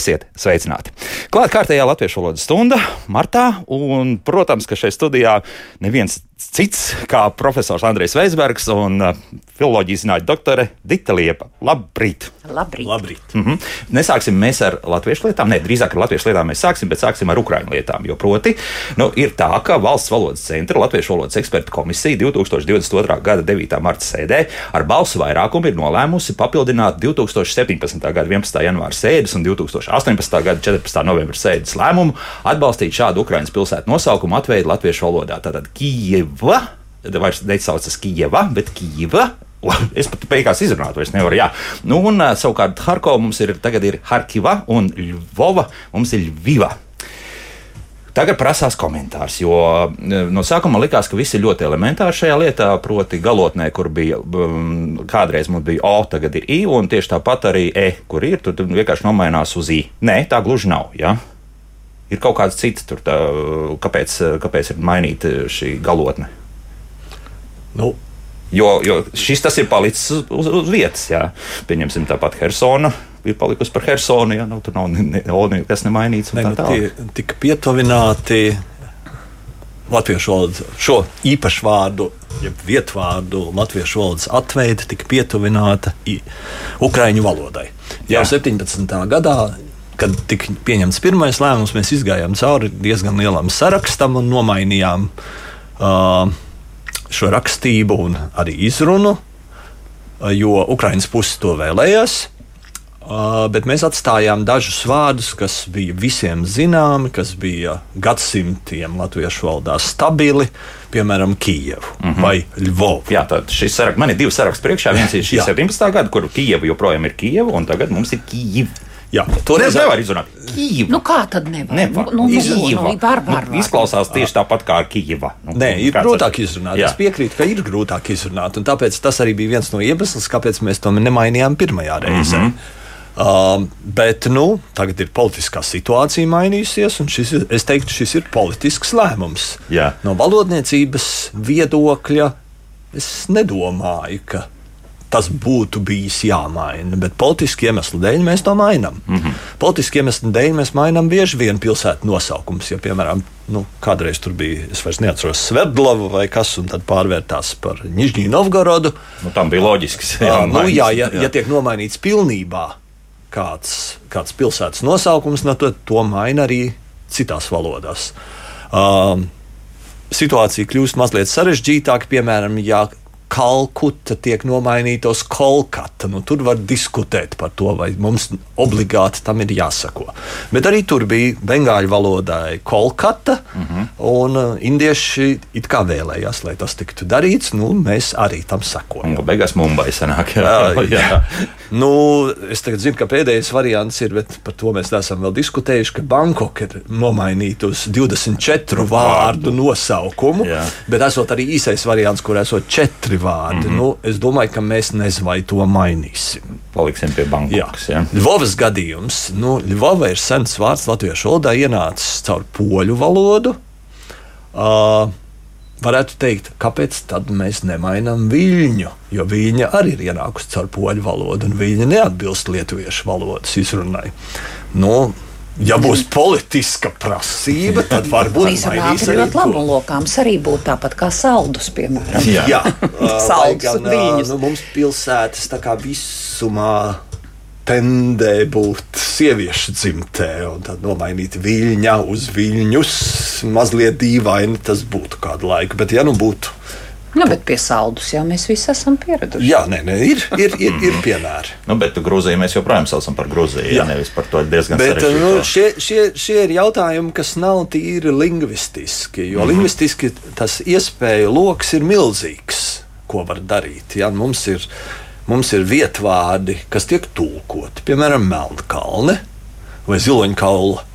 Esiet sveicināti! Klāt kārtējā latviešu valodas stunda martā, un, protams, ka šeit studijā neviens cits kā profesors Andrejs Veisbergs un uh, filozofijas zinātņu doktore Dita Liepa. Labrīt! Labrīt! Labrīt. Mm -hmm. Nesāksim mēs ar latviešu lietām, ne drīzāk ar latviešu lietām mēs sāksim, bet sāksim ar ukraiņu lietām. Jo proti, nu, ir tā, ka Valsts valodas centra Latviešu valodas eksperta komisija 2022. gada 9. marta sēdē ar balsu vairākumu ir nolēmusi papildināt 2017. gada 11. janvāra sēdes un 2018. gada 14. Novembra sēdes lēmumu atbalstīt šādu Ukraiņas pilsētu nosaukumu atveidi latviešu valodā. Tātad Kijeva, vairs nesaucas Kijeva, bet Kijeva. Es pat beigās izrunāju, vairs nevaru. Jā. Nu, un uh, savukārt Harkova mums ir, tagad ir Harkiva un Ļvova mums ir Ļviva. Tagad prasās komentārs, jo no sākuma likās, ka viss ir ļoti elementāri šajā lietā. Proti, galotnē, kur bija um, kādreiz mums bija O, tagad ir I, un tieši tāpat arī E, kur ir, tur vienkārši nomainās uz I. Nē, tā gluži nav. Ja? Ir kaut kāds cits, tur, tā, kāpēc, kāpēc ir mainīta šī galotne. Nu, Jo, jo šis tas ir palicis uz, uz, vietas. Jā. Pieņemsim tāpat Helsona. Ir palikusi par Helsonu, ja nu, tur nav nekas ne, nemainīts. ne, tā nu, tālāk. tie tika pietuvināti latviešu valodas, šo īpašu vārdu, jeb vietvārdu latviešu valodas atveide tika pietuvināta ukraiņu valodai. Jau Jā. 17. gadā, kad tika pieņemts pirmais lēmums, mēs izgājām cauri diezgan lielam sarakstam un nomainījām uh, šo rakstību un arī izrunu, jo Ukraiņas puse to vēlējās. Bet mēs atstājām dažus vārdus, kas bija visiem zināmi, kas bija gadsimtiem latviešu valodā stabili, piemēram, Kijevu mm -hmm. vai Lvovu. Jā, tad šis saraksts, man ir divi saraksti priekšā. Viens ir šī Jā. 17. gada, kur Kijava joprojām ir Kijava, un tagad mums ir Kijava. Jā, Toreiz nevar izrunāt. Kijava. Nu, kā tad nevar? Nevar. Nu, nu, nu, Kijava. nu, var, var, Nu, izklausās tieši tāpat kā ar Kijava. Nu, Nē, ir grūtāk ar- izrunāt. Jā. Es piekrītu, ka ir grūtāk izrunāt. un Tāpēc tas arī bija viens no iemesliem, kāpēc mēs to nemainījām pirmajā reizē. Mm -hmm. uh, bet nu, tagad ir politiskā situācija mainījusies, un šis, ir- es teiktu, šis ir politisks lēmums. Jā. No valodniecības viedokļa es nedomāju, ka tas būtu bijis jāmaina. Bet politiski iemeslu dēļ mēs to mainām. Mm -hmm. Politiski iemeslu dēļ mēs mainām bieži vien pilsētu nosaukumus. Ja, piemēram, nu, kādreiz tur bija, es vairs neatceros, Sverdlava vai kas, un tad pārvērtās par Nižņiju Novgorodu. Nu, tam bija loģisks. Jā, nu, jā, ja, ja tiek nomainīts pilnībā kāds, kāds pilsētas nosaukums, no to, to maina arī citās valodās. Um, situācija kļūst mazliet sarežģītāka, piemēram, ja Kalkuta tiek nomainīta uz Kolkata. Nu, tur var diskutēt par to, vai mums obligāti tam ir jāsako. Bet arī tur bija bengāļu valodai Kolkata, uh -huh. un uh, indieši it kā vēlējās, lai tas tiktu darīts. Nu, mēs arī tam sekojam. Un beigās Mumbai sanāk. Jā, Jā, jā. Jā. Nu, es tagad zinu, ka pēdējais variants ir, bet par to mēs neesam vēl diskutējuši, ka Bankoka ir nomainīta uz 24 vārdu nosaukumu. Jā. Bet esot arī īsais variants, kur esot četri vārdi. Mm -hmm. nu, es domāju, ka mēs nezinu, vai to mainīsim. Paliksim pie Bankokas. Jā. Ļuvovas gadījums. Nu, Ļuvova ir sens vārds latviešu valodā, ienācis caur poļu valodu. Uh, varētu teikt, kāpēc tad mēs nemainām viļņu? Jo viņa arī ir ienākusi caur poļu valodu, un viņa neatbilst lietuviešu valodas izrunai. Nu, ja būs politiska prasība, tad varbūt Īstenībā mainīs ļoti arī labi. Un lokāms arī būtu tāpat kā saldus, piemēram. Jā. Jā, Saldus gan, nu, mums pilsētas tā kā visumā tendē būt sieviešu dzimtē, un tad nomainīt viļņa uz viļņus. Mazliet dīvaini tas būtu kādu laiku, bet ja nu būtu. Nu, bet pie saldus jau mēs visi esam pieraduši. Jā, nē, nē ir, ir, ir, ir piemēri. Nu, bet Grūziju mēs joprojām saucam par Grūziju. Jā. Nevis par to diezgan Bet nu, šie, šie, šie ir jautājumi, kas nav tīri lingvistiski. Jo mm -hmm. lingvistiski tas iespēju lokus ir milzīgs, ko var darīt. Ja? Mums, ir, mums ir vietvārdi, kas tiek tulkoti, piemēram, Melnkalne vai Ziloņkaula.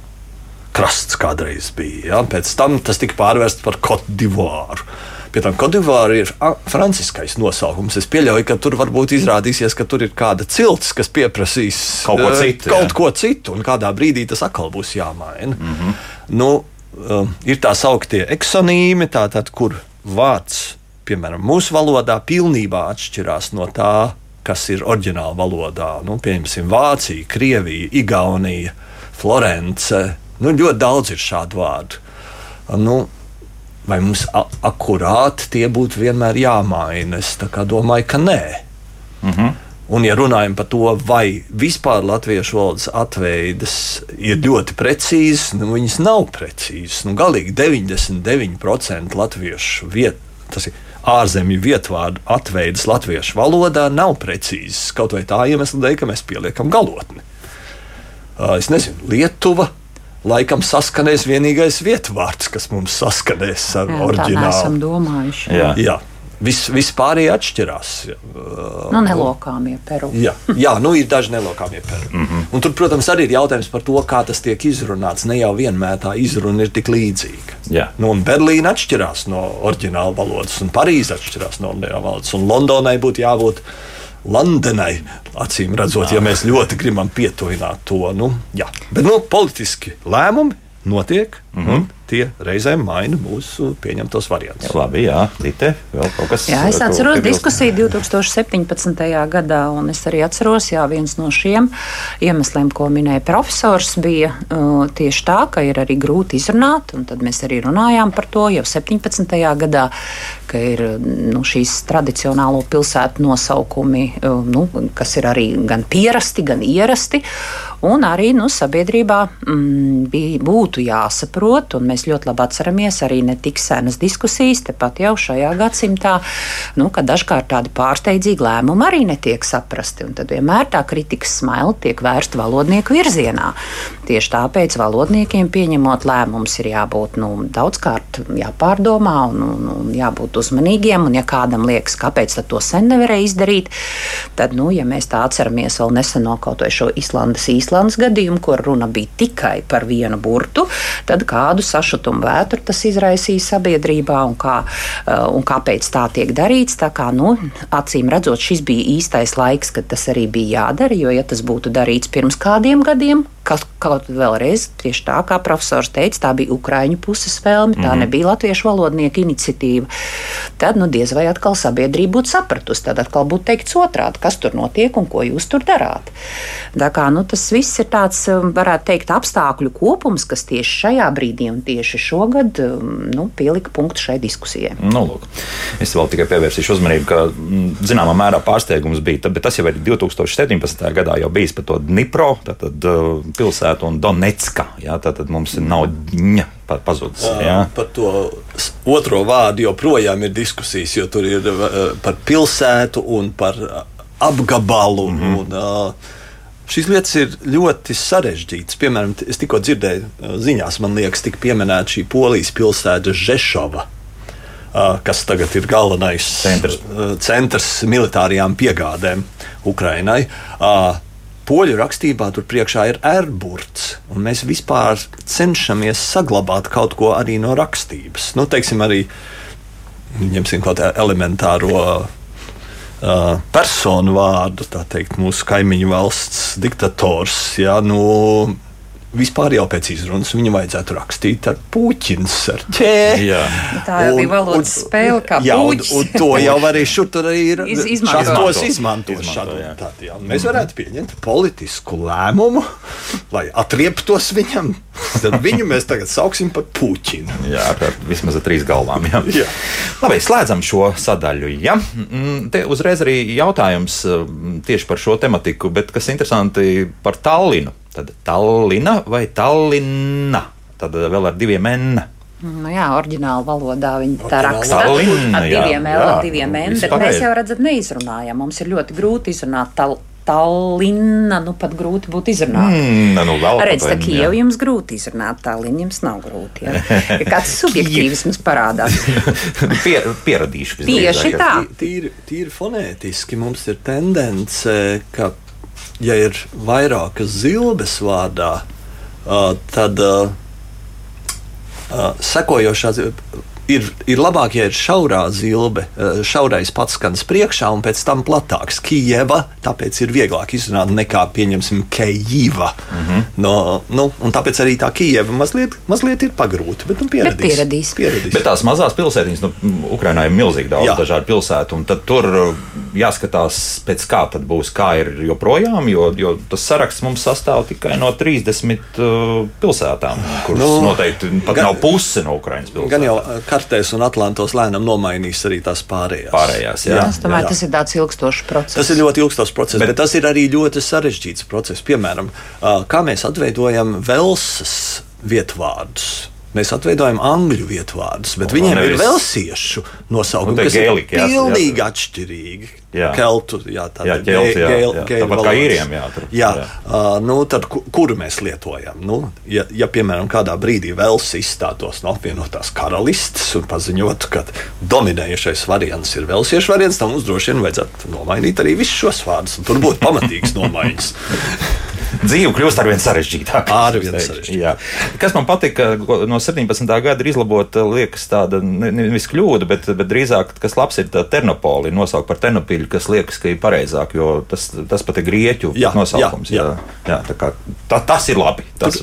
Krasts kādreiz bija. Ja? Pēc tam tas tika pārvērsts par Kotivāru. Pie tam Kodivāra ir franciskais nosaukums. Es pieļauju, ka tur varbūt izrādīsies, ka tur ir kāda cilts, kas pieprasīs Kaut ko eh, citu, Kaut jā. ko citu, un kādā brīdī tas atkal būs jāmaina. Mm -hmm. nu, um, ir tā sauktie eksonīmi, tātad, kur vārds, piemēram, mūsu valodā, pilnībā atšķirās no tā, kas ir oriģināla valodā. Nu, piemēram, Vācija, Krievija, Igaunija, Florence. Nu, ļoti daudz ir šādu vārdu. Nu, vai mums akurāti tie būtu vienmēr jāmaina? Es domāju, ka nē. Mm -hmm. Un, ja runājam par to, vai vispār latviešu valodas atveidas ir ļoti precīzas, nu, viņas nav precīzas. Nu, galīgi 99% latviešu vietu, tas ir ārzemju vietvārdu atveidas latviešu valodā, nav precīzas. Kaut vai tā iemesla dēļ, ka mēs pieliekam galotni. Es nezinu, Lietuva laikam saskanēs vienīgais vietvārds, kas mums saskanēs ar Jā, oriģinālu. Tā esam domājuši. Jā. Jā. Vis, vispārējie atšķirās. Nu, nelokāmie peru. jā, jā nu ir daži nelokāmie peru. Mm -hmm. Un tur, protams, arī ir jautājums par to, kā tas tiek izrunāts. Ne jau vienmēr tā izruna ir tik līdzīga. Jā. Nu, Berlīna atšķirās no oriģināla valodas, un Parīze atšķirās no oriģināla valodas, un Londonai būtu jābūt Londonai. Acīm redzot, jā. ja mēs ļoti gribam pietuvināt to, nu, jā. bet nu, politiski lēmumi notiek. Mm -hmm. Tie reizēm maina mūsu pieņemtos variantus. Labi, jā, Lite, vēl kaut kas. Jā, es atceros diskusiju 2017. gadā, un es arī atceros, jā, viens no šiem iemesliem, ko minēja profesors, bija uh, tieši tā, ka ir arī grūti izrunāt, un tad mēs arī runājām par to jau 17. gadā, ka ir nu, šīs tradicionālo pilsētu nosaukumi, uh, nu, kas ir arī gan pierasti, gan ierasti, un arī nu, sabiedrībā mm, bija, būtu jāsaprot, un mēs ļoti labi atceramies arī ne tik senas diskusijas, tepat jau šajā gadsimtā, nu, ka dažkārt tādi pārsteidzīgi lēmumi arī netiek saprasti. Tad vienmēr tā kritikas smaila tiek vērsta valodnieku virzienā. Tieši tāpēc valodniekiem pieņemot lēmumus ir jābūt nu, daudzkārt jāpārdomā un, un, un jābūt uzmanīgiem. Un, ja kādam liekas, kāpēc to sen nevarēja izdarīt, tad, nu, ja mēs tā atceramies vēl neseno kaut vai šo Islandes, Īslandes gadījumu, kur runa bija tikai par vienu burtu, tad kādu sašutumu vētru tas izraisīja sabiedrībā un, kā, eh, un kāpēc tā tiek darīts. Tā kā, nu, acīm redzot, šis bija īstais laiks, kad tas arī bija jādara, jo, ja tas būtu darīts pirms kādiem gadiem, Kaut, kaut vēlreiz, tieši tā kā profesors teica, tā bija Ukrāņu puses vēlme, tā mm. nebija latviešu valodnieku iniciatīva. Tad, nu, diez vai atkal sabiedrība būtu sapratusi, tad atkal būtu teikts otrādi, kas tur notiek un ko jūs tur darāt. Tā kā nu, tas viss ir tāds, um, varētu teikt, apstākļu kopums, kas tieši šajā brīdī un tieši šogad um, nu, pielika punktu šai diskusijai. Nu, lūk. es vēl tikai pievērsīšu uzmanību, ka mm, zināmā mērā pārsteigums bija, bet tas jau ir 2017. gadā jau bijis par to Dnipro. Uh, pilsētu un Donetska. Jā, tad mums ir naudiņa pazudis. Jā. Par to otro vārdu joprojām ir diskusijas, jo tur ir par pilsētu un par apgabalu. Mm -hmm. un, Šīs lietas ir ļoti sarežģītas. Piemēram, es tikko dzirdēju ziņās, man liekas, tika pieminēta šī polijas pilsēta Žešova kas tagad ir galvenais centrs, centrs militārajām piegādēm Ukrainai poļu rakstībā tur priekšā ir ērburts, mēs vispār cenšamies saglabāt kaut ko arī no rakstības. Nu, teiksim, arī ņemsim kaut kādu elementāro uh, personu vārdu, tā teikt, mūsu kaimiņu valsts diktators. Ja, nu, vispār jau pēc izrunas viņam vajadzētu rakstīt ar puķins, ar ķēdi. Nu, tā jau bija valodas spēle, kā jā, un, un to jau arī šur tur ir Iz, izmantot. izmantošanu. Tad, jā, mēs varētu pieņemt politisku lēmumu, lai atrieptos viņam. Tad viņu mēs tagad sauksim par puķinu. Jā, ar vismaz ar trīs galvām. Jā. Jā. Labi, slēdzam šo sadaļu. Ja? Mm, te uzreiz arī jautājums mm, tieši par šo tematiku, bet kas interesanti par Tallinu. Tad Tallina vai Tallina? Tad vēl ar diviem N. Nu jā, oriģināla valodā viņi tā raksta. Tallina, ar diviem L, ar diviem N, bet mēs jau redzam, neizrunājam. Mums ir ļoti grūti izrunāt tal, Tallina, nu pat grūti būtu izrunāt. Mm, nu, Redz, tā Kieva jums grūti izrunāt, Tallina jums nav grūti. Ja? Kāds subjektīvisms parādās. Pier, pieradīšu. Tieši tā. Tīri, tīri fonētiski mums ir tendence, ka ja ir vairākas zilbes vārdā, tad sekojošā ir, ir labāk, ja ir šaurā zilbe, šaurais pats skans priekšā un pēc tam platāks. Kijeva, tāpēc ir vieglāk izrunāt nekā, pieņemsim, Kejiva. Mm -hmm. no, nu, un tāpēc arī tā Kijeva mazliet, mazliet ir pagrūta, bet nu, pieradīs. Bet pieradīs. pieradīs. Bet tās mazās pilsētiņas, nu, Ukrainā ir milzīgi daudz Jā. dažādu pilsētu, un tad tur jāskatās, pēc kā tad būs, kā ir joprojām, jo, jo tas saraksts mums sastāv tikai no 30 uh, pilsētām, kuras nu, noteikti pat gan, nav puse no Ukraiņas pilsētām. Kartēs un Atlantos lēnām nomainīs arī tās pārējās. Pārējās, jā. jā es domāju, jā. tas ir tāds ilgstošs process. Tas ir ļoti ilgstošs process, bet, bet tas ir arī ļoti sarežģīts process. Piemēram, kā mēs atveidojam Velsas vietvārdus Mēs atveidojam angļu vietvārdus, bet o, viņiem nevis... ir vēl siešu nosaukumi, kas gēliki, ir pilnīgi jā. atšķirīgi. Jā. Keltu, jā, tā ir tāpat kā īriem. Jā, tur, jā. Jā. Uh, nu, tad, kuru mēs lietojam? Nu, ja, ja, piemēram, kādā brīdī Vels izstātos no apvienotās karalistes un paziņotu, ka dominējošais variants ir Velsiešu variants, tad mums droši vien vajadzētu nomainīt arī visus šos vārdus. Tur būtu pamatīgs nomaiņas. Dzīve kļūst ar vien sarežģītāku. Ar vien sarežģītāku. Kas man patika, no 17. gada ir izlabota, liekas, tāda nevis kļūda, bet, bet drīzāk, kas labs ir Ternopoli, nosaukt par Ternopiļu, kas liekas, ka ir pareizāk, jo tas, tas pat ir grieķu jā, nosaukums. Jā, jā. Jā, jā, kā, tā, tas ir labi. Tas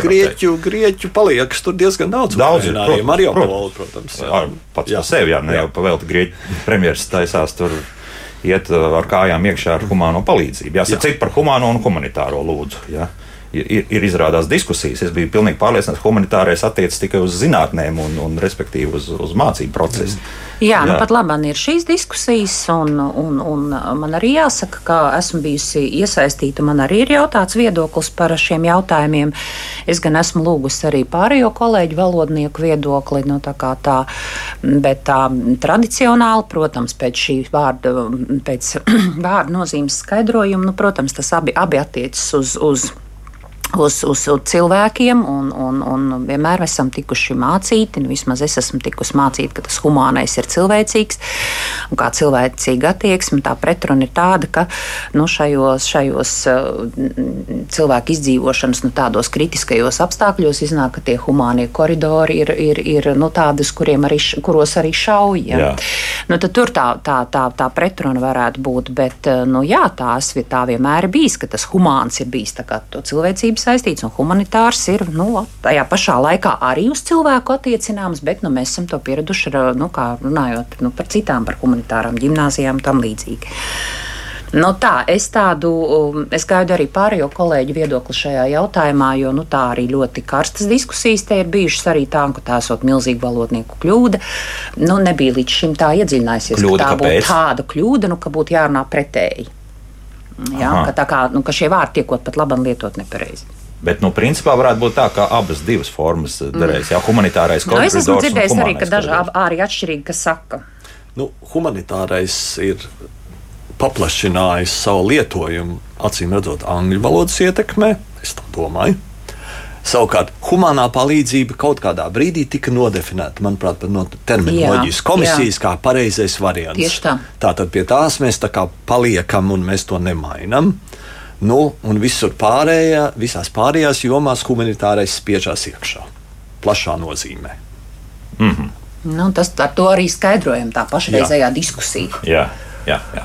grieķu, grieķu paliekas tur diezgan daudz. Daudz ir, arī Mariupoli, protams. Jā. Pats jā. par sevi, jā, ne jau pavēlti grieķu premjeras taisās tur iet uh, ar kājām iekšā ar humāno palīdzību. Jāsaka, cik par humāno un humanitāro lūdzu. Ja? Ir, ir izrādās diskusijas. Es biju pilnīgi pārliecināts, ka humanitārais attiecas tikai uz zinātnēm un, un respektīvi uz, uz mācību procesu. Jā, nu, Jā. Nu, pat labi ir šīs diskusijas, un, un, un man arī jāsaka, ka esmu bijusi iesaistīta. Man arī ir jautāts viedoklis par šiem jautājumiem. Es gan esmu lūgusi arī pārējo kolēģu valodnieku viedokli, nu, tā kā tā, bet tā tradicionāli, protams, pēc šī vārda, pēc vārda nozīmes skaidrojuma, nu, protams, tas abi, abi attiecas uz. uz uz, uz, uz cilvēkiem, un, un, un vienmēr esam tikuši mācīti, nu, vismaz es esmu tikusi mācīta, ka tas humānais ir cilvēcīgs, un kā cilvēcīga attieksme, tā pretruna ir tāda, ka nu, šajos, šajos uh, cilvēku izdzīvošanas, nu, tādos kritiskajos apstākļos iznāk, ka tie humānie koridori ir, ir, ir nu, tādi, arī, kuros arī šauj. Ja? Nu, tur tā, tā, tā, tā pretruna varētu būt, bet uh, nu, jā, tās, tā vienmēr ir bijis, ka tas humāns ir bijis to cilvēcības saistīts, un humanitārs ir nu, tajā pašā laikā arī uz cilvēku attiecināms, bet nu, mēs esam to pieraduši nu, runājot nu, par citām, par humanitārām gimnāzijām un tam līdzīgi. Nu, tā, es tādu, um, es gaidu arī pārējo kolēģu viedokli šajā jautājumā, jo nu, tā arī ļoti karstas diskusijas te ir bijušas arī tā, ka tā esot milzīga valodnieku kļūda. Nu, nebija līdz šim tā iedziļinājusies, kļūda, ka tā kāpēc? būtu tāda kļūda, nu, ka būtu jārunā pretēji. Jā, ka, tā kā, nu, ka šie vārdi tiekot pat labam lietot nepareizi. Bet, nu, principā varētu būt tā, ka abas divas formas derēs. Jā, humanitārais nu, es esmu dzirdējis arī, ka daži arī atšķirīgi, kas saka. Nu, humanitārais ir paplašinājis savu lietojumu, acīm redzot, angļu valodas ietekmē. Es tā domāju. Savukārt, humanā palīdzība kaut kādā brīdī tika nodefinēta, manuprāt, no terminoloģijas komisijas jā. kā pareizais variants. Tieši tā. Tātad pie tās mēs tā kā paliekam un mēs to nemainām. Nu, un visur pārējā, visās pārējās jomās humanitārais spiežās iekšā, plašā nozīmē. Mm -hmm. nu, tas ar to arī skaidrojam tā pašreizējā jā. diskusija. Jā, jā, jā.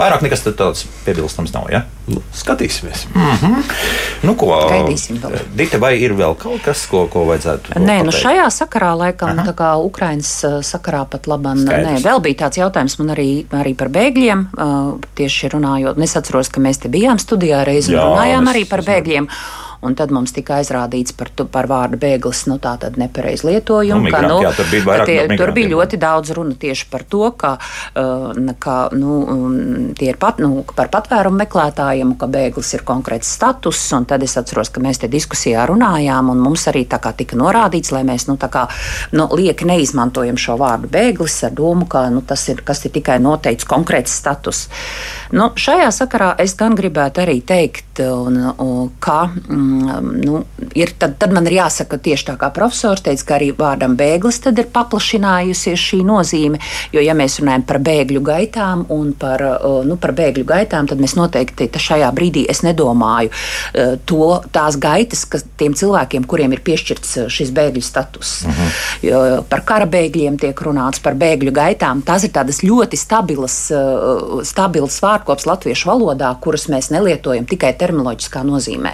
Vairāk nekas tāds piebilstams nav. Ja? Nu, skatīsimies. Mm -hmm. nu, ko, Gaidīsim vēl. Dita, vai ir vēl kaut kas, ko, ko vajadzētu? Nē, pateikt? nu šajā sakarā, laikam, Aha. tā kā Ukraiņas uh, sakarā pat labam, nē, vēl bija tāds jautājums man arī, arī par bēgļiem, uh, tieši runājot. Es atceros, ka mēs te bijām studijā reizi un runājām arī par bēgļiem. Es un tad mums tika aizrādīts par, tu, par vārdu bēglis, nu tā tad nepareiz lietojumu. Nu, ka, nu, jā, tur bija, tie, no tur bija ļoti daudz runa tieši par to, ka, uh, ka nu, um, tie ir pat, nu, par patvērumu meklētājiem, ka bēglis ir konkrēts status, un tad es atceros, ka mēs te diskusijā runājām, un mums arī tā kā tika norādīts, lai mēs, nu, tā kā, nu, lieki neizmantojam šo vārdu bēglis ar domu, ka, nu, tas ir, kas ir tikai noteikts konkrēts status. Nu, šajā sakarā es gan gribētu arī teikt, un, un, ka mm, nu, ir, tad, tad man ir jāsaka tieši tā kā profesors teica, ka arī vārdam bēglis ir paplašinājusies šī nozīme, jo ja mēs runājam par bēgļu gaitām un par, nu, par bēgļu gaitām, tad mēs noteikti šajā brīdī es nedomāju e, to, tās gaitas, kas tiem cilvēkiem, kuriem ir piešķirts šis bēgļu status. Uh mhm. -huh. jo, par kara bēgļiem tiek runāts, par bēgļu gaitām. Tās ir tādas ļoti stabilas, stabilas vārdi vārdkops latviešu valodā, kurus mēs nelietojam tikai terminoloģiskā nozīmē.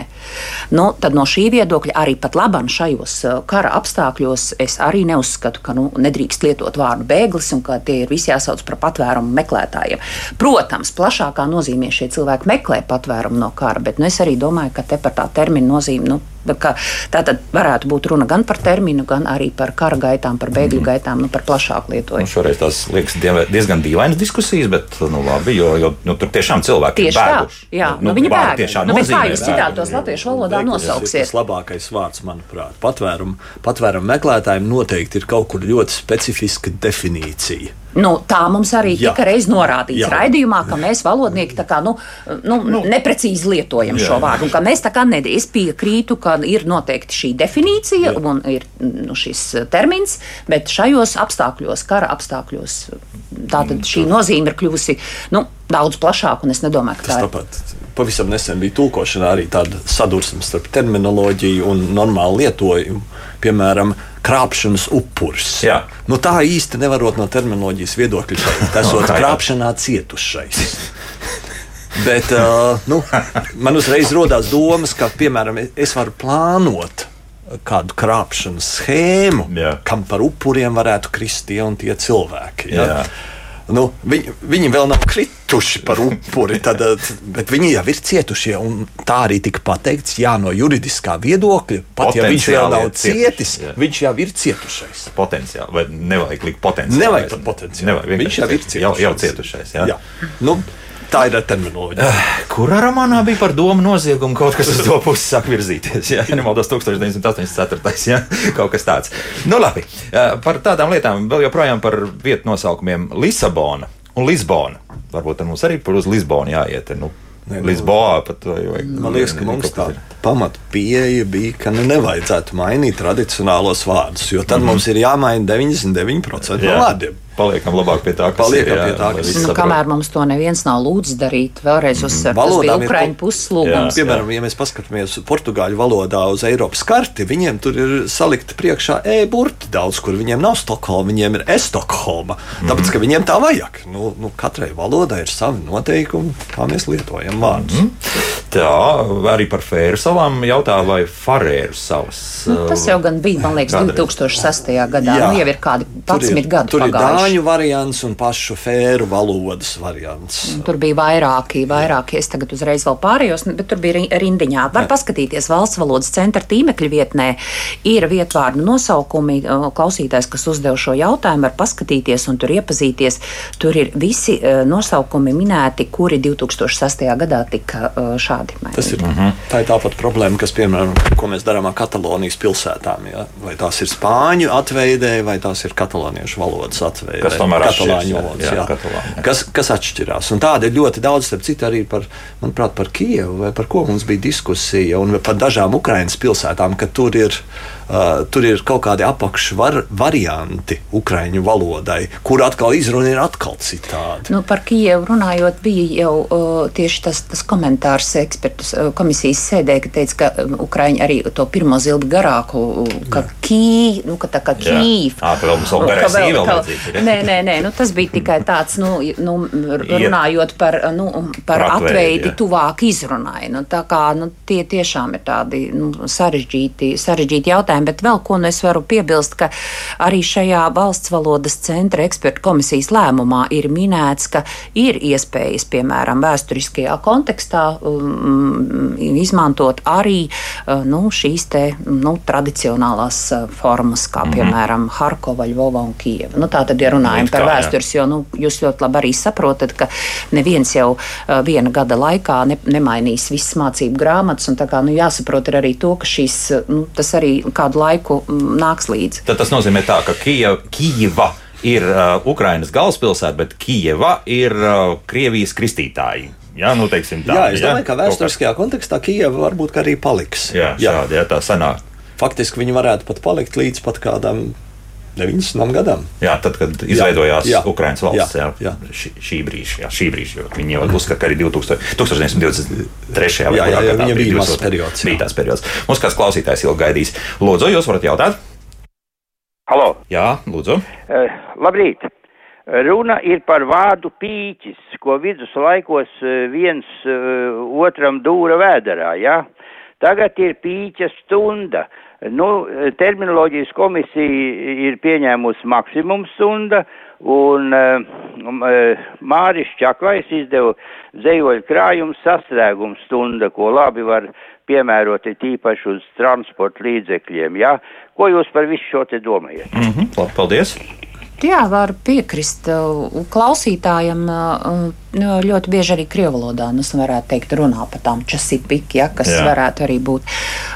Nu, tad no šī viedokļa arī pat labam šajos kara apstākļos es arī neuzskatu, ka nu, nedrīkst lietot vārdu bēglis un ka tie ir visi jāsauc par patvērumu meklētājiem. Protams, plašākā nozīmē šie cilvēki meklē patvērumu no kara, bet nu, es arī domāju, ka te par tā terminu nozīmi. Nu, Tā tad varētu būt runa gan par terminu, gan arī par kara gaitām, par bēgļu mm. gaitām, nu, par plašāku lietojumu. Nu, šoreiz tās liekas diezgan dīvainas diskusijas, bet nu, labi, jo, jo nu, tur tiešām cilvēki Tieši ir bēguši. Tā, jā, nu, nu, viņi bēg. Nu, kā jūs citātos latviešu valodā nosauksiet? Tas labākais vārds, manuprāt, patvērumu, patvērumu meklētājiem noteikti ir kaut kur ļoti specifiska definīcija. Nu, tā mums arī jā. tika reiz norādīts jā. raidījumā, ka mēs valodnieki kā, nu, nu, nu, neprecīzi lietojam jā. šo vārdu. Mēs tā kā nedēļas es piekrītu, ka ir noteikti šī definīcija jā. un ir nu, šis termins, bet šajos apstākļos, kara apstākļos, tātad šī nozīme ir kļuvusi nu, daudz plašāka. Es nedomāju, ka tas tā ir. Pavisam nesen bija tulkošanā arī tāda sadursme starp terminoloģiju un normālu lietojumu. Piemēram, krāpšanas upuris. Jā. Nu, tā īsti nevarot no terminoloģijas viedokļa, tas ir krāpšanā cietušais. Bet uh, nu, man uzreiz radās domas, ka, piemēram, es varu plānot kādu krāpšanas schēmu, Jā. kam par upuriem varētu krist tie un tie cilvēki. Ja? Jā nu, viņi, viņi vēl nav krituši par upuri, tad, bet viņi jau ir cietušie. Tā arī tika pateikts, jā, no juridiskā viedokļa, pat ja viņš vēl nav cietis, jā. viņš jau ir cietušais. Potenciāli, vai nevajag likt potenciāli? Nevajag pat potenciāli. Nevajag, viņš jau ir cietušais. Jau, jau cietušais jā. Jā. Nu, Tā ir terminoloģija. Uh, kurā romānā bija par domu noziegumu kaut kas uz to pusi sāk virzīties? Jā, nemaldos 1984. Jā, kaut kas tāds. Nu, labi. Uh, par tādām lietām vēl joprojām par vietu nosaukumiem Lisabona un Lisbona. Varbūt mums arī par uz Lisbonu jāiet. Nu, Ne, nu, Lisboā pat vajag. Man liekas, ka mums tā pamata pieeja bija, ka nu nevajadzētu mainīt tradicionālos vārdus, jo tad mm -hmm. mums ir jāmaina 99% no vārdiem paliekam labāk pie tā, kas paliekam ir. Jā, pie tā, kas nu, kamēr mums to neviens nav lūdzis darīt, vēlreiz mhm. uzsver, tas bija Ukraiņu puses lūgums. Piemēram, ja mēs paskatāmies portugāļu valodā uz Eiropas karti, viņiem tur ir salikta priekšā e-burti daudz, kur viņiem nav Stokholma, viņiem ir e-Stokholma. Mm. Tāpēc, ka viņiem tā vajag. Nu, nu, katrai valodai ir savi noteikumi, kā mēs lietojam vārdus. Mm. Tā arī par Fēru salām jautā, vai Farēru salas. Nu, tas jau gan bija, man liekas, 2006. gadā. Jā, nu, jau ir kādi 11 gadi pagājuši dāņu variants un pašu fēru valodas variants. Tur bija vairāki, vairāki. Es tagad uzreiz vēl pārējos, bet tur bija rindiņā. Var Jā. paskatīties valsts valodas centra tīmekļa vietnē. Ir vietvārdu nosaukumi. Klausītājs, kas uzdev šo jautājumu, var paskatīties un tur iepazīties. Tur ir visi nosaukumi minēti, kuri 2006. gadā tika šādi mainīti. Tas ir, uh mhm. -huh. tā ir tāpat problēma, kas, piemēram, ko mēs darām ar Katalonijas pilsētām. Ja? Vai tās ir spāņu atveidē, vai tās ir kataloniešu valodas atveidē kas tomēr katalāņu valodas. Jā, jā. Katalāņu, jā. Kas, kas atšķirās. Un tāda ir ļoti daudz, starp citu, arī par, manuprāt, par Kijevu, vai par ko mums bija diskusija, un par dažām Ukraiņas pilsētām, ka tur ir tur ir kaut kādi apakšvarianti Ukrāņu valodai, kur atkal izruna ir atkal citādi. Nu, par Kijevu runājot, bija jau uh, tieši tas, tas komentārs ekspertu uh, komisijas sēdē, ka teica, ka um, Ukrāņi arī to pirmo zilbi garāku, ka Kī, nu, ka tā kā Kīv. Jā, tā vēl mums vēl garās īvēl. Nē, nē, nē, nu, tas bija tikai tāds, nu, nu runājot par, nu, par atveidi tuvāk izrunai. Nu, tā kā, nu, tie tiešām ir tādi nu, sarežģīti, sarežģīti jautājumi jautājumi, bet vēl ko nu es varu piebilst, ka arī šajā valsts valodas centra ekspertu komisijas lēmumā ir minēts, ka ir iespējas, piemēram, vēsturiskajā kontekstā um, izmantot arī uh, nu, šīs te, nu, tradicionālās uh, formas, kā mm -hmm. piemēram Harkova, Ļuvova un Kieva. Nu, tā tad, ja runājam par vēstures, jo nu, jūs ļoti labi arī saprotat, ka neviens jau uh, viena gada laikā ne, nemainīs visas mācību grāmatas, un tā kā nu, jāsaprot arī to, ka šīs, nu, tas arī kā kādu laiku mm, nāks līdzi. Tad tas nozīmē, tā, ka Kijava, ir uh, Ukrainas galvaspilsēta, bet Kijava ir uh, Krievijas kristītāji. Jā, nu, teiksim, tā, jā, es domāju, jā, ka vēsturiskajā kontekstā Kijava varbūt arī paliks. Jā, šādi, jā tā sanāk. Faktiski viņi varētu pat palikt līdz pat kādam 90 gadam. Jā, tad, kad izveidojās jā, jā, Ukraiņas valsts, jā, jā. Šī, šī brīža, jā, šī brīža, jo viņi jau uzskata, ka arī 2000, 1923. Jā, jā, jā, jā bija mazs periods. Bija tās periods. Mums kāds klausītājs ilgi gaidīs. Lūdzu, jūs varat jautāt? Halo! Jā, lūdzu. Uh, labrīt! Runa ir par vārdu pīķis, ko viduslaikos eh, viens uh, otram dūra vēderā, jā? Ja? Tagad ir pīķa stunda. Nu, terminoloģijas komisija ir pieņēmusi maksimums stunda, un uh, Māris Čaklais izdeva zejoļu krājumu sastrēgums stunda, ko labi var piemērot tīpaši uz transporta līdzekļiem. Ja? Ko jūs par visu šo te domājat? Mm -hmm, paldies! Jā, var piekrist klausītājam. Ļoti bieži arī krievu valodā nu, varētu teikt, runā par tām časipiki, ja, kas jā. varētu arī būt.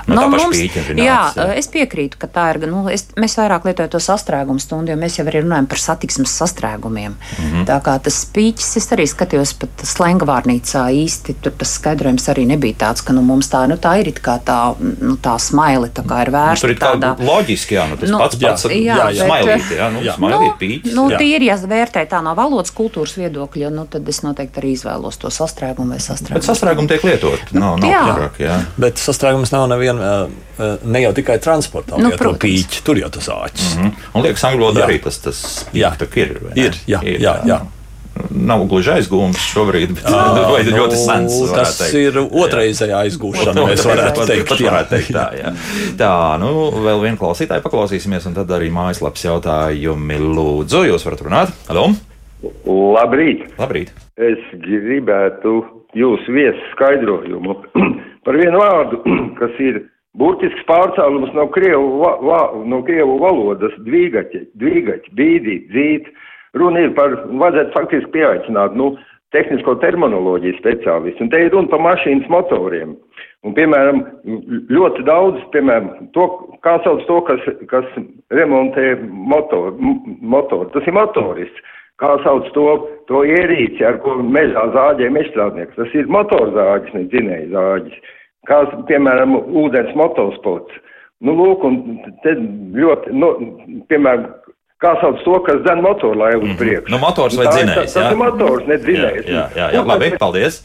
Nu, nu, mums, pīķi, jā, jā, es piekrītu, ka tā ir. Nu, es, mēs vairāk lietojam to sastrēgumu stundu, jo mēs jau arī runājam par satiksmes sastrēgumiem. Mm -hmm. Tā kā tas pīķis, es arī skatījos pat slenga vārnīcā īsti, tur tas skaidrojums arī nebija tāds, ka nu, mums tā, nu, tā ir it kā tā, nu, tā smaili, tā kā ir vērsta. Nu, tur ir tādā... loģiski, jā, nu, tas nu, pats pats, jā, jā, jā, smailīti, jā, nu, jā. smailīti ir pīķis. Nu, tīri, ja vērtē tā no valodas kultūras viedokļa, nu, tad es noteikti arī izvēlos to sastrēgumu vai sastrēgumu. Bet sastrēgumu tiek lietot. Nav, nav jā. Pārāk, jā. Bet sastrēgums nav neviena, ne jau tikai transportā, nu, lietot pīķi, tur jau tas āķis. Mm -hmm. Un liekas, angļu valodā arī tas, tas jā. ir. Ir, jā, ir, jā, jā. jā nav gluži aizgūms šobrīd, bet oh, vai nu, ļoti sens. Tas teikt. ir otrreizējā aizgūšana, mēs varētu teikt. Pat varētu teikt tā, jā. tā, nu, vēl vienu klausītāju paklausīsimies, un tad arī mājaslapas jautājumi lūdzu. Jūs varat runāt? Halo! Labrīt! Labrīt! Es gribētu jūsu viesu skaidrojumu par vienu vārdu, kas ir burtisks pārcēlums no krievu, va, va, no krievu valodas - dvīgaķi, dvīgaķi, bīdīt, dzīt. Runa ir par, vajadzētu faktiski pieaicināt, nu, tehnisko terminoloģiju speciālistu, un te ir runa par mašīnas motoriem. Un, piemēram, ļoti daudz, piemēram, to, kā sauc to, kas, kas remontē motoru, motor, tas ir motorists. Kā sauc to, to ierīci, ar ko mežā zāģē mežstrādnieks? Tas ir motorzāģis, ne dzinēja zāģis. Kā, piemēram, ūdens motosports. Nu, lūk, un te ļoti, nu, piemēram, kā sauc to, kas dzen motorlaivu uz mhm. priekšu. Mm -hmm. Nu, motors vai dzinējs? Tas, tas ir motors, ne dzinējs. Jā, jā, jā, jā labi, paldies.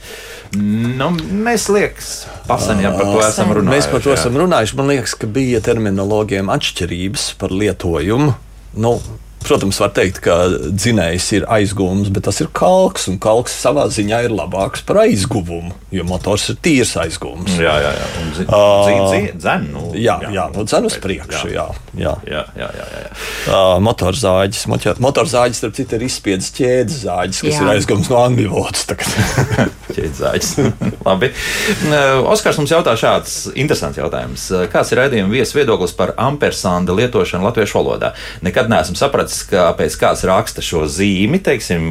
Nu, mēs liekas, pasaņā par to esam runājuši. Mēs par to jā. esam runājuši. Man liekas, ka bija terminologiem atšķirības par lietojumu. Nu, Protams, var teikt, ka dzinējs ir aizgūms, bet tas ir kalks, un kalks savā ziņā ir labāks par aizguvumu, jo motors ir tīrs aizgūms. Jā, jā, jā. Un zi, uh, dzen, nu, jā, jā, jā, nu, dzen uz priekšu. Jā, jā. jā, jā, jā, jā. Uh, motorzāģis, motorzāģis, starp citu, ir izspiedzis ķēdes zāģis, kas jā. ir aizgūms no angļu valodas. ķēdes zāģis. Labi. Oskars mums jautā šāds interesants jautājums. Kāds ir raidījuma viesis viedoklis par ampersanda lietošanu latviešu valodā? Nekad neesmu sapratis tas, ka pēc kāds raksta šo zīmi, teiksim,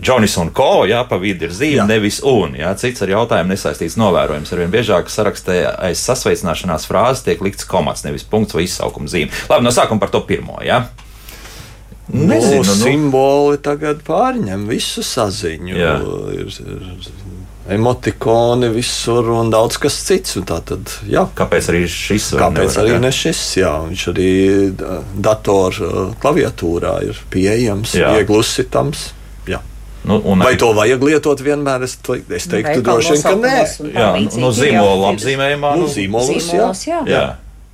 Džonis un Ko, jā, pa vidu ir zīme, jā. nevis un. Jā, cits ar jautājumu nesaistīts novērojums. Arvien biežāk sarakstē aiz sasveicināšanās frāzes tiek likts komats, nevis punkts vai izsaukuma zīme. Labi, no sākuma par to pirmo. Jā. Nezinu, nu, simboli tagad pārņem visu saziņu. Jā. Ir, ir, emotikoni visur un daudz kas cits. Tad, jā. Kāpēc arī šis? Kāpēc arī ne šis? Jā, viņš arī datorā klaviatūrā ir pieejams, viegli uzsitams. Jā. Nu, Vai arī... to vajag lietot vienmēr? Es, to, es teiktu, droši vien, ka nē. Jā, nu, zīmola apzīmējumā. Nu, zīmolos, jā. jā. jā.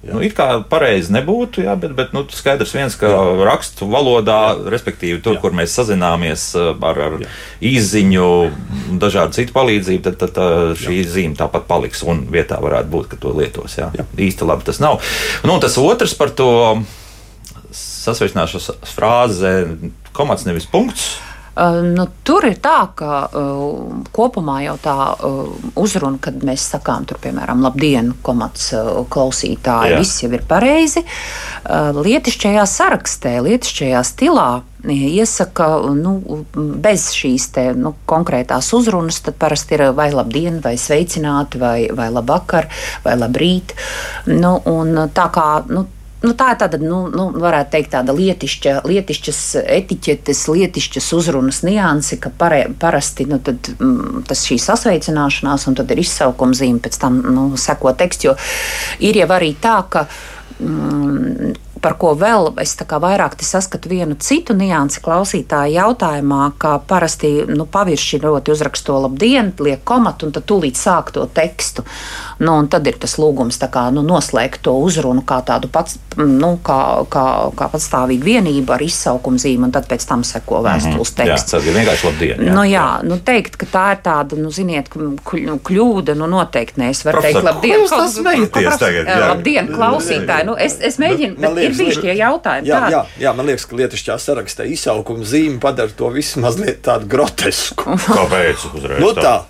Nu, it kā pareizi nebūtu, jā, bet, bet nu, skaidrs viens, ka jā. rakstu valodā, jā. respektīvi tur, jā. kur mēs sazināmies uh, ar, ar jā. īziņu, dažādu citu palīdzību, tad, tad, tad šī jā. zīme tāpat paliks un vietā varētu būt, ka to lietos. Jā. Jā. Īsti labi tas nav. Nu, tas otrs par to sasveicināšanās frāze komats nevis punkts. Uh, nu, tur ir tā, ka uh, kopumā jau tā uh, uzruna, kad mēs sakām, tur, piemēram, labdien, komats uh, klausītāji, Jā. viss jau ir pareizi. Uh, lietišķajā sarakstē, lietišķajā stilā iesaka, nu, bez šīs te, nu, konkrētās uzrunas, tad parasti ir vai labdien, vai sveicināti, vai, vai labvakar, vai labrīt. Nu, tā kā, nu, nu, tā ir tāda, nu, nu, varētu teikt, tāda lietišķa, lietišķas etiķetes, lietišķas uzrunas niansi, ka pare, parasti nu, tad, mm, tas šī sasveicināšanās, un tad ir izsaukuma zīme, pēc tam nu, seko teksts. Jo ir jau arī tā, ka. Mm, par ko vēl es vairāk saskatu vienu citu niansi klausītāju jautājumā, ka parasti nu, paviršinot uzrakstu to labdien, liek komatu un tad tūlīt sāk to tekstu. Nu, tad ir tas lūgums kā, nu, noslēgt to uzrunu kā tādu pats, nu, kā, kā, kā patstāvīgu vienību ar izsaukumu zīmi, un tad pēc tam seko mhm. vēstules teksts. Jā, tas ir vienkārši labdien. Jā, nu, jā, nu, teikt, ka tā ir tāda, nu, ziniet, kļūda, nu, noteikti ne. Es varu Profesor, teikt, labdien, klausītājs. Tagad, jā. labdien, klausītāji. Nu, es, es mēģinu, bet, bet ir bijuši tie jautājumi. Jā, jā, jā, man liekas, ka lietišķā sarakstā izsaukuma zīme padara to visu mazliet tādu grotesku. Kāpēc? Uzreiz, nu, tā.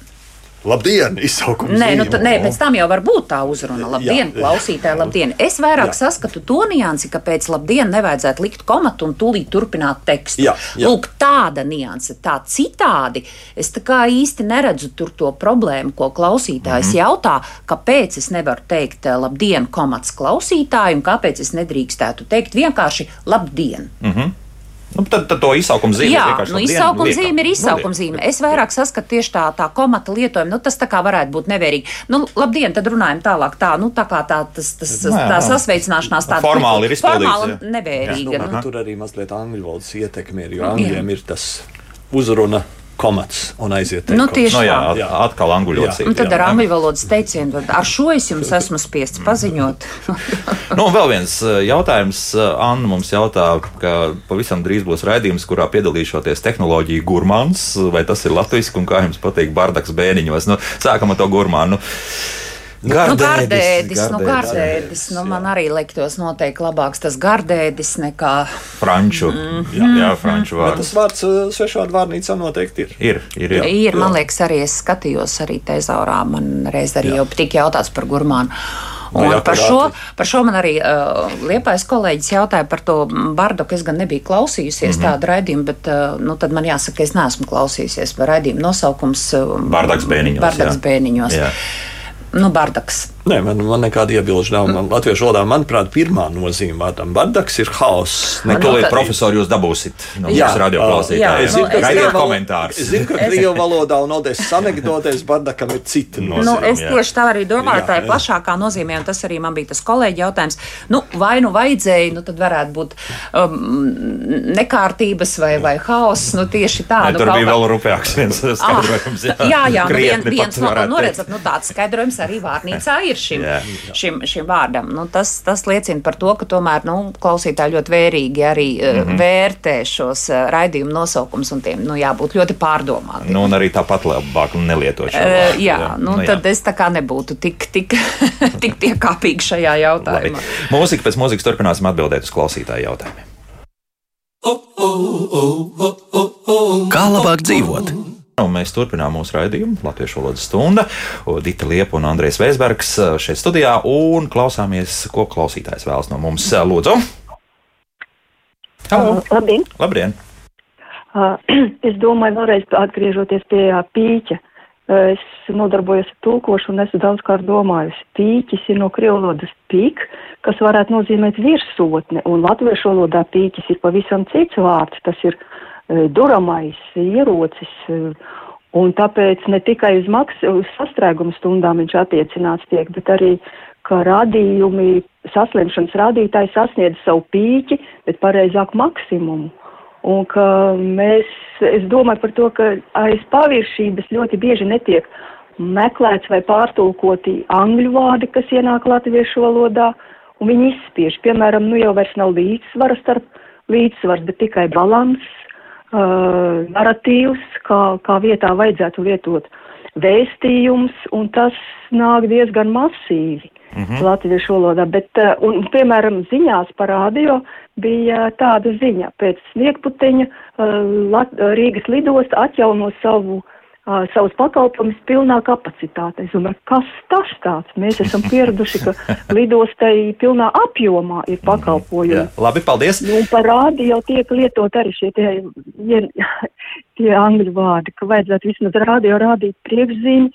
Labdien, izsaukums. Nē, nu, nē, pēc tam jau var būt tā uzruna. Labdien, jā, klausītāji, labdien. Es vairāk jā. saskatu to niansi, ka pēc labdien nevajadzētu likt komatu un tūlīt turpināt tekstu. Jā, jā. Lūk, tāda nianse, tā citādi. Es tā kā īsti neredzu tur to problēmu, ko klausītājs mm -hmm. jautā, kāpēc es nevaru teikt eh, labdien, komats klausītāju, un kāpēc es nedrīkstētu teikt vienkārši labdien. Mm -hmm. Nu, tad, tad to izsaukuma zīme Jā, ir. Nu, izsaukuma zīme ir izsaukuma zīme. Es vairāk saskatu tieši tā, tā komata lietojumu. Nu, tas tā kā varētu būt nevērīgi. Nu, labdien, tad runājam tālāk. Tā, nu, tā kā tā, tas, tas, tas, tā sasveicināšanās tāda formāli ir izpildīta. Formāli nevērīga. Jā, nu, nu. Tur arī mazliet angļu valodas ietekme ir, jo angļiem ir tas uzruna komats un aiziet. Nu, tieši no, jā, jā, atkal angļu valodā. Un tad ar angļu valodas teicienu, ar šo es jums esmu spiests paziņot. nu, vēl viens eh, jautājums. Eh, Anna mums jautā, ka pavisam drīz būs raidījums, kurā piedalīšoties tehnoloģiju gurmāns. Vai tas ir latviešu un kā jums patīk bardaks bēniņos? Nu, sākam ar to gurmānu. Gardēdis, nu, gardēdis, gardēdis, nu, gardēdis nu, man arī liktos noteikti labāks tas gardēdis nekā franču. Mm. Jā, jā, franču vārds. Bet tas vārds uh, svešvārdu vārnīcā noteikti ir. Ir, ir, jā. ir man liekas, arī es skatījos arī tezaurā, man reiz arī jā. jau tik jautāts par gurmānu. Un no, par, šo, par šo man arī uh, liepais kolēģis jautāja par to bardoku. Es gan nebiju klausījusies mm -hmm. tādu raidījumu, bet uh, nu, tad man jāsaka, es neesmu klausījusies par raidījumu nosaukums uh, Bardaks bēniņos. Bardaks jā. bēniņos. Jā nu, bardaks. Nē, man, man nekāda iebilžu nav. Man, latviešu valodā, manuprāt, pirmā nozīme vārdam bardaks ir haoss. Nu, to līdz profesori jūs dabūsiet no jā, radio klausītājiem. Es zinu, ka krievu komentārs. Es zinu, ka krievu valodā un odesas anekdotēs bardakam ir cita nozīme. Nu, es jā. tieši tā arī domāju, tā ir plašākā nozīmē, un tas arī man bija tas kolēģi jautājums. Nu, vai nu vajadzēja, nu tad varētu būt um, nekārtības vai, vai haoss, nu tieši tā. Ne, nu, tur bija vēl rūpīgāks viens ah, skaidrojums. Jā, jā, jā nu, vien, viens no, nu, redzat, nu, tāds skaidrojums arī vārnīcā ir ir šim, jā, šim, šim vārdam. Nu, tas, tas liecina par to, ka tomēr nu, klausītāji ļoti vērīgi arī mm -hmm. vērtē šos uh, raidījumu nosaukumus un tiem nu, jābūt ļoti pārdomātiem. Nu, un arī tāpat labāk nelietot šo vārdu. Uh, jā, jā. Nu, nu, tad jā. es tā kā nebūtu tik, tik, tik piekāpīgi šajā jautājumā. Labi. Mūzika pēc mūzikas turpināsim atbildēt uz klausītāju jautājumiem. Kā labāk dzīvot? Un mēs turpinām mūsu raidījumu Latviešu valodas stunda. Dita Liepa un Andrēs Vēsbergs uh, šeit studijā un klausāmies, ko klausītājs vēlas no mums. Uh, lūdzu! Halo. Uh, labdien! Labdien. Uh, es domāju, vēlreiz atgriežoties pie pīķa. Uh, es nodarbojos ar tulkošanu un esmu daudzkārt domājusi. Pīķis ir no krievu valodas pīk, kas varētu nozīmēt virsotne, un latviešu valodā pīķis ir pavisam cits vārds. Tas ir uh, E, duramais ierocis, e, un tāpēc ne tikai uz, maks, uz sastrēgumu stundām viņš attiecināts tiek, bet arī, ka radījumi, saslimšanas rādītāji sasniedz savu pīķi, bet pareizāk maksimumu. Un ka mēs, es domāju par to, ka aiz paviršības ļoti bieži netiek meklēts vai pārtulkoti angļu vārdi, kas ienāk latviešu valodā, un viņi izspiež. Piemēram, nu jau vairs nav līdzsvara starp līdzsvars, bet tikai balans, uh, narratīvs, kā, kā vietā vajadzētu lietot vēstījums, un tas nāk diezgan masīvi mm -hmm. latviešu valodā. Bet, uh, un, piemēram, ziņās par radio bija tāda ziņa, pēc sniegputeņa uh, Lat Rīgas lidosta atjauno savu uh, savus pakalpojumus pilnā kapacitātē. Es domāju, kas tas tāds? Mēs esam pieraduši, ka lidostai pilnā apjomā ir pakalpojumi. Jā, labi, paldies. Nu, par rādi jau tiek lietot arī šie tie, tie, tie angļu vārdi, ka vajadzētu vismaz rādio rādīt priekšzīmi,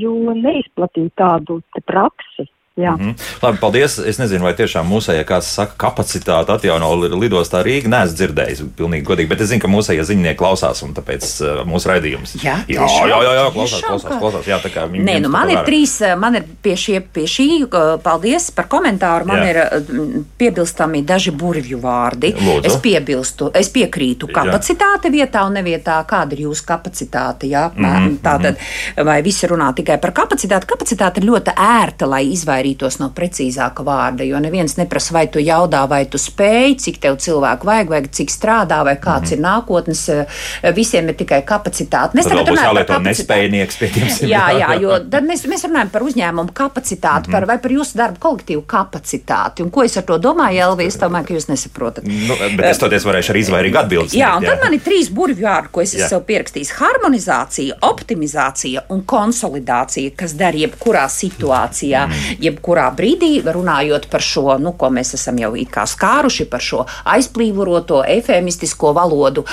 jo neizplatīt tādu praksi Jā. Mm -hmm. Labi, paldies. Es nezinu, vai tiešām mūsējā kāds saka, kapacitāte atjauno lidostā Rīgā. Nē, es dzirdēju, pilnīgi godīgi, bet es zinu, ka mūsējie ziņnieki klausās, un tāpēc uh, mūsu raidījums. Jā, jā, tiešām? jā, jā, jā klausās, Tiešām, klausās, klausās. Jā, tā kā viņi Nē, nu man ir trīs, eh, man ir pie, šie, pie šī, eh, paldies par komentāru, man Jā. Jā. ir eh, piebilstami daži burvju vārdi. Lūdzu. Es piebilstu, es piekrītu kapacitāte vietā un nevietā, kāda ir jūsu kapacitāte. Jā, Mhm, mm -hmm. Tātad, vai visi runā tikai par kapacitāti? Kapacitāte ir ļoti ērta, lai izvairītos no precīzāka vārda, jo neviens neprasa, vai tu jaudā, vai tu spēj, cik tev cilvēku vajag, vai cik strādā, vai kāds mm -hmm. ir nākotnes. eh, Visiem ir tikai kapacitāte. Mēs Mhm. Tagad runājam par nespējnieks pie tiem simtiem. Jā, jā, jo tad mēs, mēs runājam par uzņēmumu kapacitāti, mm -hmm. par, vai par jūsu darbu kolektīvu kapacitāti. Un ko es ar to domāju, Elvi? Es domāju, ka jūs nesaprotat. Nu, bet es toties varēšu arī izvairīgi atbildēt. Jā, un tad man ir trīs burvju vārdi, ko es Jā. esmu pierakstījis. Harmonizācija, optimizācija un konsolidācija, kas der jebkurā situācijā, mm. Jebkurā brīdī, runājot par šo, nu, ko mēs esam jau it kā skāruši, par šo aizplīvoto, efemistisko valodu,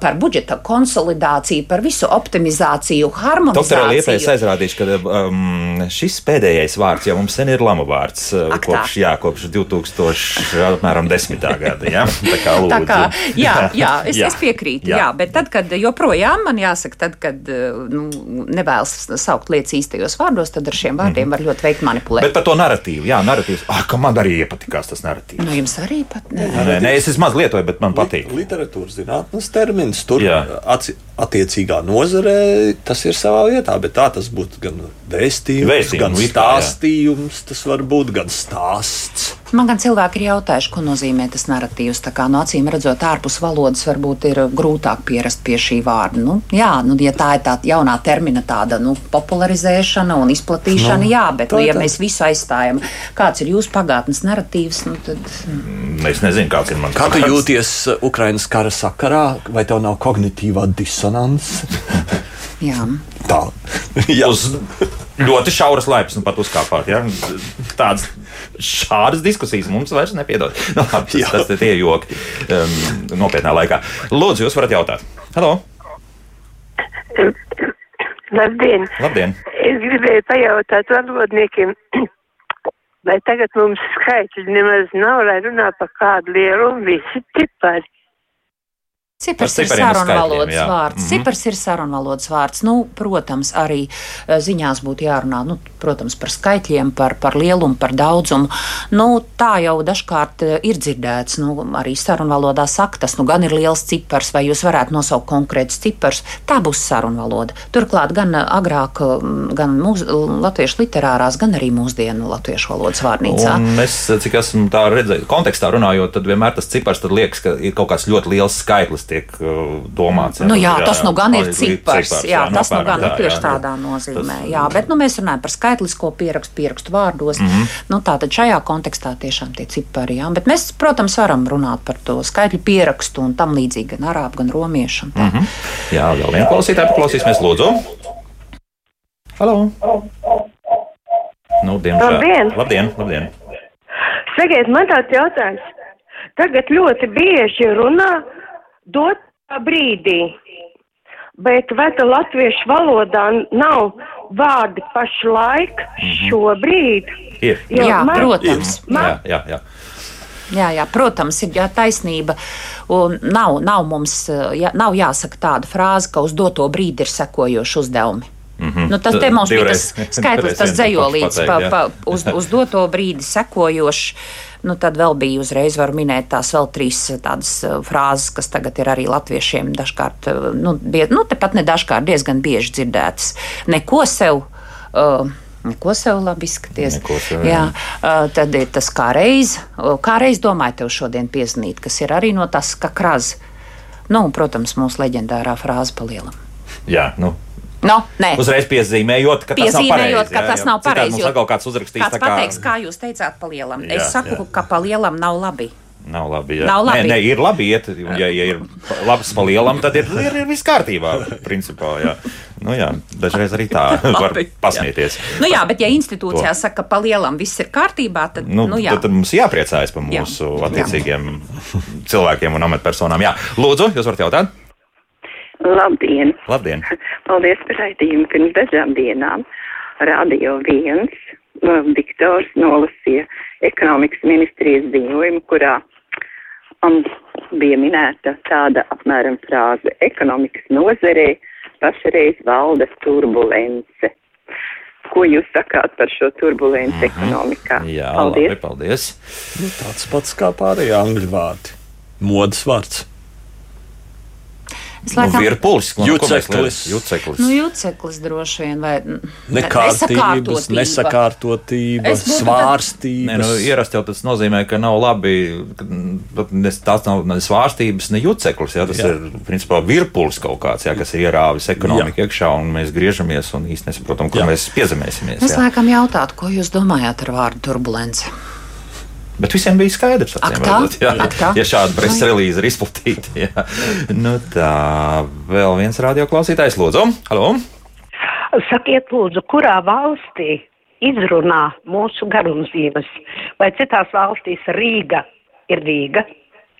par budžeta konsolidāciju, par visu optimizāciju, Doktora Liepa, es harmonizāciju. aizrādīšu, ka um, šis pēdējais vārds jau mums sen ir lama vārds. uh, Ak, kopš, jā, kopš 2000, apmēram 10. gada. Jā, tā kā lūdzu. Tā kā, jā, jā, es, jā. es piekrītu. Jā. Jā. bet tad, kad joprojām man jāsaka, tad, kad eh, nu, nevēlas saukt lietas īstajos vārdos, tad ar šiem vārdiem var ļoti veikt manipulēt. Bet par to narratīvu, jā, narratīvs. Ah, ka man arī iepatikās tas narratīvs. Nu, jums arī pat ne. Nē, nē, es maz lietoju, bet man patīk. Literatūras zinātnes termins tur Jā. Attiecīgā nozarē tas ir savā vietā, bet tā tas būtu gan vēstījums, Vēstījums, gan kā, jā. stāstījums, tas var būt gan stāsts. Man gan cilvēki ir jautājuši, ko nozīmē tas narratīvs. Tā kā no acīm redzot, ārpus valodas varbūt ir grūtāk pierast pie šī vārda. Nu, jā, nu, ja tā ir tā jaunā termina tāda nu, popularizēšana un izplatīšana, Nu, jā, bet tā nu, ja tā. mēs visu aizstājam, kāds ir jūsu pagātnes narratīvs, nu, tad Es nezinu, kāds ir mans Kā tu jūties Ukraiņas kara sakarā, vai tev nav kognitīvā disonance? Jā. Tā, jā. Uz ļoti šauras laipas, nu pat uzkāpāt. Ja? Tādas šādas diskusijas mums vairs nepiedod. Nu, labi, tas, tas ir tie joki um, nopietnā laikā. Lūdzu, jūs varat jautāt. Halo! Labdien! Labdien! Es gribēju pajautāt valodniekiem, vai tagad mums skaitļi nemaz nav, lai runā par kādu lielumu visi cipari. Cipars Par ir sarunvalodas vārds. Mhm. Cipars ir sarunvalodas vārds. Nu, protams, arī eh, ziņās būtu jārunā nu, protams, par skaitļiem, par, par lielumu, par daudzumu. Nu, tā jau dažkārt eh, ir dzirdēts. Nu, arī sarunvalodā saka, tas nu, gan ir liels cipars, vai jūs varētu nosaukt konkrētus ciparus. Tā būs sarunvaloda. Turklāt gan eh, agrāk, mm, gan mūs, latviešu literārās, gan arī mūsdienu latviešu valodas vārnīcā. Un es, cik esmu tā redzējis, kontekstā runājot, tad vienmēr tas cipars liekas, ka ir kaut kāds ļoti liels skaitlis, tiek uh, domāts. Nu, jā, tas nu gan ir Cipars, cipars. Jā, jā, tas nu gan ir tieši jā. tādā nozīmē. Tas- Jā, bet nu, mēs runājam par skaitlisko pierakstu, pierakstu vārdos. Mm. -hmm. nu, Tātad šajā kontekstā tiešām tie cipari. Jā. Bet mēs, protams, varam runāt par to skaitļu pierakstu un tam līdzīgi gan arābu, gan romiešu. un tā. Mm -hmm. Jā, vēl viena klausītāja paklausīsimies, lūdzu. Halo! Nu, diemžēl. Labdien! Labdien! labdien. Sakiet, man tāds jautājums. Tagad ļoti bieži runā dotā brīdī, bet tā latviešu valodā nav vārdi pašlaik šobrīd? Ir. Jā, man- protams. Jā, jā, jā. Jā, jā, protams, ir jā, taisnība. Un nav, nav mums jā, nav jāsaka tāda frāze, ka uz doto brīdi ir sekojoši uzdevumi. Mm -hmm. nu, tas te mums bija tas skaitlis, tas dzējolīts pa, pa, uz, uz doto brīdi sekojoši. Nu, tad vēl bija uzreiz, var minēt tās vēl trīs eh, tādas eh, frāzes, kas tagad ir arī latviešiem dažkārt, eh, nu, bie, nu tepat ne dažkārt, diezgan bieži dzirdētas. Neko sev. Uh, Neko sev labi izskaties. Sev, jā, jā. tad ir tas kā reiz, uh, kā reiz domāju tev šodien piezīmēt, kas ir arī no tas, ka kraz. Nu, un, protams, mūsu leģendārā frāze palielam. jā nu, No, nē, uzreiz piezīmējot, ka tas nav Piezīmējot, pareizi. ka jā, tas jā. nav Citādi pareizi, jo atkal kāds uzrakstīs, kāds kā pateiks, kā jūs teicāt, palielam. Jā, Es saku, jā. ka palielam nav labi. Nav labi. Jā. Nav labi. Nē, nē, ir labi iet. Ja, ja ir labs pa lielam, tad ir, ir, ir viss kārtībā. Principā, jā. Nu, jā, dažreiz arī tā var pasmieties. Nu, jā, bet ja institūcijā To. saka, ka palielam viss ir kārtībā, tad, Nu, nu, jā. tad, tad mums jāpriecājas par Jā. mūsu attiecīgiem cilvēkiem un amatpersonām. Jā, lūdzu, jūs varat jautāt? Labdien! Labdien! Paldies par raidījumu pirms dažām dienām. Radio viens um, diktors nolasīja ekonomikas ministrijas ziņojumu, kurā um, bija minēta tāda apmēram frāze - ekonomikas nozarē pašreiz valda turbulence. Ko jūs sakāt par šo turbulenci mm -hmm. ekonomikā? Jā, paldies. labi, paldies. Nu, tāds pats kā pārējie angļu vārdi. Modes vārds. Es Nu, laikam- virpulis, ko- ko Juceklis. liekam? Juceklis. Nu, juceklis droši vien, vai Nekārtības, nesakārtotība. Es svārstības. Nē, nu, ierast jau tas nozīmē, ka nav labi. ka, ne- Tās nav ne svārstības, ne juceklis. Jā, tas Jā. jā. ir principā virpulis kaut kāds, jā, kas ir ierāvis ekonomiku iekšā, un mēs griežamies un īsti nesaprotam, kur Jā. jā. mēs piezemēsimies. Es jā. laikam jautātu, ko jūs domājat ar vārdu turbulence? Bet visiem bija skaidrs, acīm tā? tā? ja šāda preses relīze ir izplatīta. jā. Nu, tā, vēl viens radioklausītājs, lūdzu. Halo! Sakiet, lūdzu, kurā valstī izrunā mūsu garumzīmes? Vai citās valstīs Rīga ir Rīga?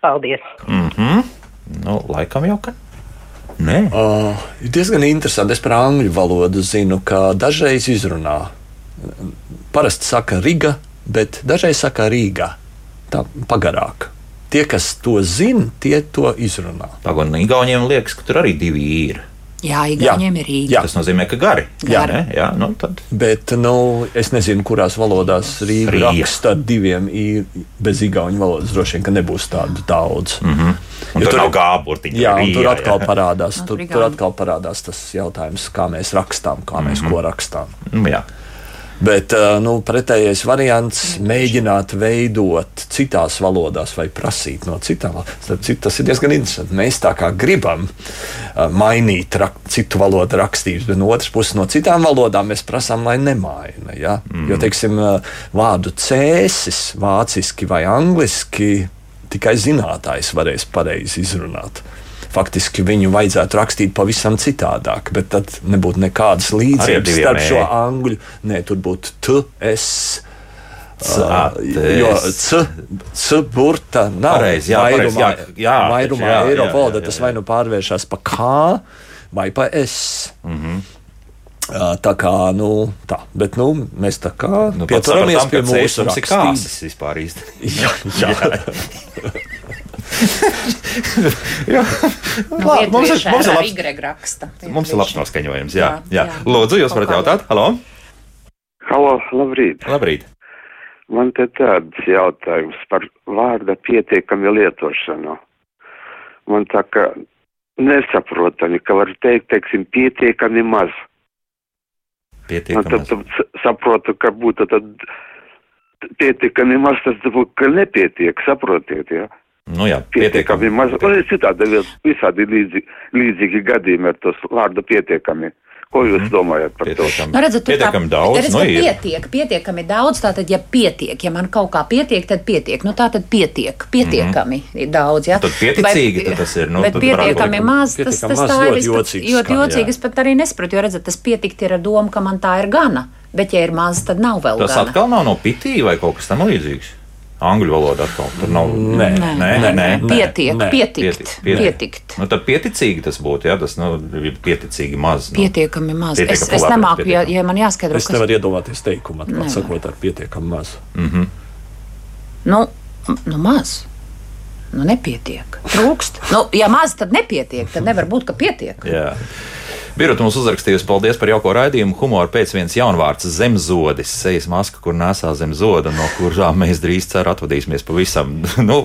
Paldies! Mm -hmm. Nu, laikam jau, ka. Nē, Uh, ir diezgan interesanti. Es par angļu valodu zinu, ka dažreiz izrunā. Parasti saka Riga, bet dažreiz saka Rīga. Tā pagarāk. Tie, kas to zina, tie to izrunā. pagaidām, Igauniem liekas, ka tur arī divi ir. Jā, Igauniem ir Rīga. Jā. Tas nozīmē, ka gari. Jā. ne? jā nu, tad Bet nu, es nezinu, kurās valodās Rīga Rīga. raksta ar diviem ir bez igauņu valodas. Droši vien, ka nebūs tādu daudz. Mm -hmm. Un tur nav gāburtiņa, Jā, Rīga, tur atkal jā. parādās, tur, tur atkal parādās tas jautājums, kā mēs rakstām, kā mēs ko rakstām. Nu, jā. Bet nu, pretējais variants - mēģināt veidot citās valodās vai prasīt no citām valodām. Tas ir diezgan interesanti. Mēs tā kā gribam mainīt rak citu valodu rakstības, bet no otras puses, no citām valodām mēs prasām, lai nemaina. Ja? Mm. Jo, teiksim, vārdu cēsis vāciski vai angliski tikai zinātājs varēs pareizi izrunāt. Faktiski viņu vajadzētu rakstīt pavisam citādāk, bet tad nebūtu nekādas līdzības starp šo angļu. Nē, tur būtu T, S. Cā, Jo C, C burta nav Pareizi, jā, pareizi, jā, jā, vairumā jā, valodā jā, tas vai nu pārvēršas pa K vai pa S. Mm. -hmm. Tā kā, nu, tā, bet nu, mēs tā kā Nu, pieturamies pie mūsu ceļš mums ir rakstības. kāsis vispār īsti. Jā, jā. jā. Nu, Labi, mums ir, mums ir labs, Y raksta. mums ir labs noskaņojums. Jā, Jā, jā. jā. Lūdzu, jūs varat jautāt? Halo! Halo, labrīt! Labrīt! Man te tāds jautājums par vārda pietiekami lietošanu. Man tā kā nesaprotami, ka var teikt, teiksim, pietiekami maz. Man Pietiekami. tad, tad s- saprotu, ka būtu tad pietiekami maz, tas būtu, ka nepietiek, saprotiet, jā. Nu jā, Pietiekami maz. Un ir citādi vēl visādi līdzīgi, līdzīgi gadījumi ar tos vārdu pietiekami. Ko jūs domājat par to? Pietiekami, Nu, redzat, tur tā- pietiekami daudz. redz, Nu, pietiek, pietiekami daudz. Tātad, ja pietiek, ja man kaut kā pietiek, tad pietiek. Nu, tā tad pietiek, pietiekami mm -hmm. daudz. Ja? Tad pieticīgi tad tas ir, nu, bet pietiekami maz, tas, pietiekami tas maz tā ir ļoti jocīgs ļoti jā. Es pat arī nesaprotu, jo redzat, tas pietikt ir ar domu, ka man tā ir gana. Bet, ja ir maz, tad nav vēl Tas gana. atkal nav no pitī vai kaut kas tam līdzīgs. Angļu valoda atkal tur nav. Nē, Nē, nē, nē, nē. Pietiek, nē. pietikt, pietikt. Nu, tad pieticīgi tas būtu, jā, tas nu, ir pieticīgi maz. Nu. Pietiekami maz. Es, Pietiekami es labi, nemāku, ja, ja man jāskaidro, Es nevaru iedomāties teikumu, atklāt sakot, ar pietiekami maz. Nu, nu maz. Nu, nepietiek. Trūkst. Nu, ja maz, tad nepietiek. Tad nevar būt, ka pietiek. Jā. Birota mums uzrakstījusi, paldies par jauko raidījumu. Humoru pēc viens jaunvārds - zemzodis, sejas maska, kur nesā zem zoda, no kurām mēs drīz ceru atvadīsimies pavisam. nu,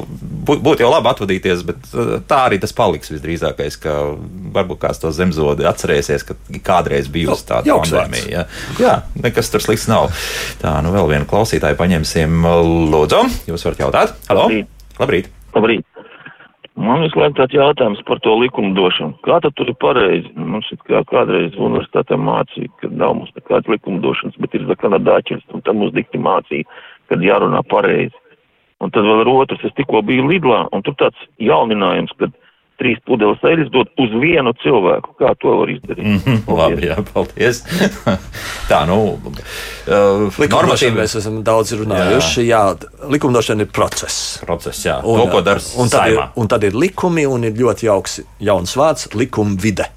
bū- Būtu jau labi atvadīties, bet uh, tā arī tas paliks visdrīzākais, ka varbūt kāds to zemzodi atcerēsies, ka kādreiz bijusi tāda jauks pandēmija. Jā. jā, nekas tur slikts nav. Tā, nu vēl vienu klausītāju paņemsim. Lūdzu, jūs varat jautāt? Halo? Labrīt. Labrīt. Labrīt. Man laiku tāds jautājums par to likumdošanu. Kā tad tur ir pareizi? Mums ir kā kādreiz universitātē mācīja, ka nav mums nekādas likumdošanas, bet ir kanadāķis, un tad mums dikti mācīja, kad jārunā pareizi. Un tad vēl ir otrs, es tikko biju Lidlā, un tur tāds jauninājums, ka trīs pudeles eļas dod uz vienu cilvēku. Kā to var izdarīt? Mm -hmm, labi, jā, paldies. Tā, nu, uh, normatīvi mēs esam daudz runājuši. Jā, jā likumdošana ir process. process, jā, un, to, ko dara un, tad ir, un tad ir likumi, un ir ļoti jauks jauns vārds - likuma vide.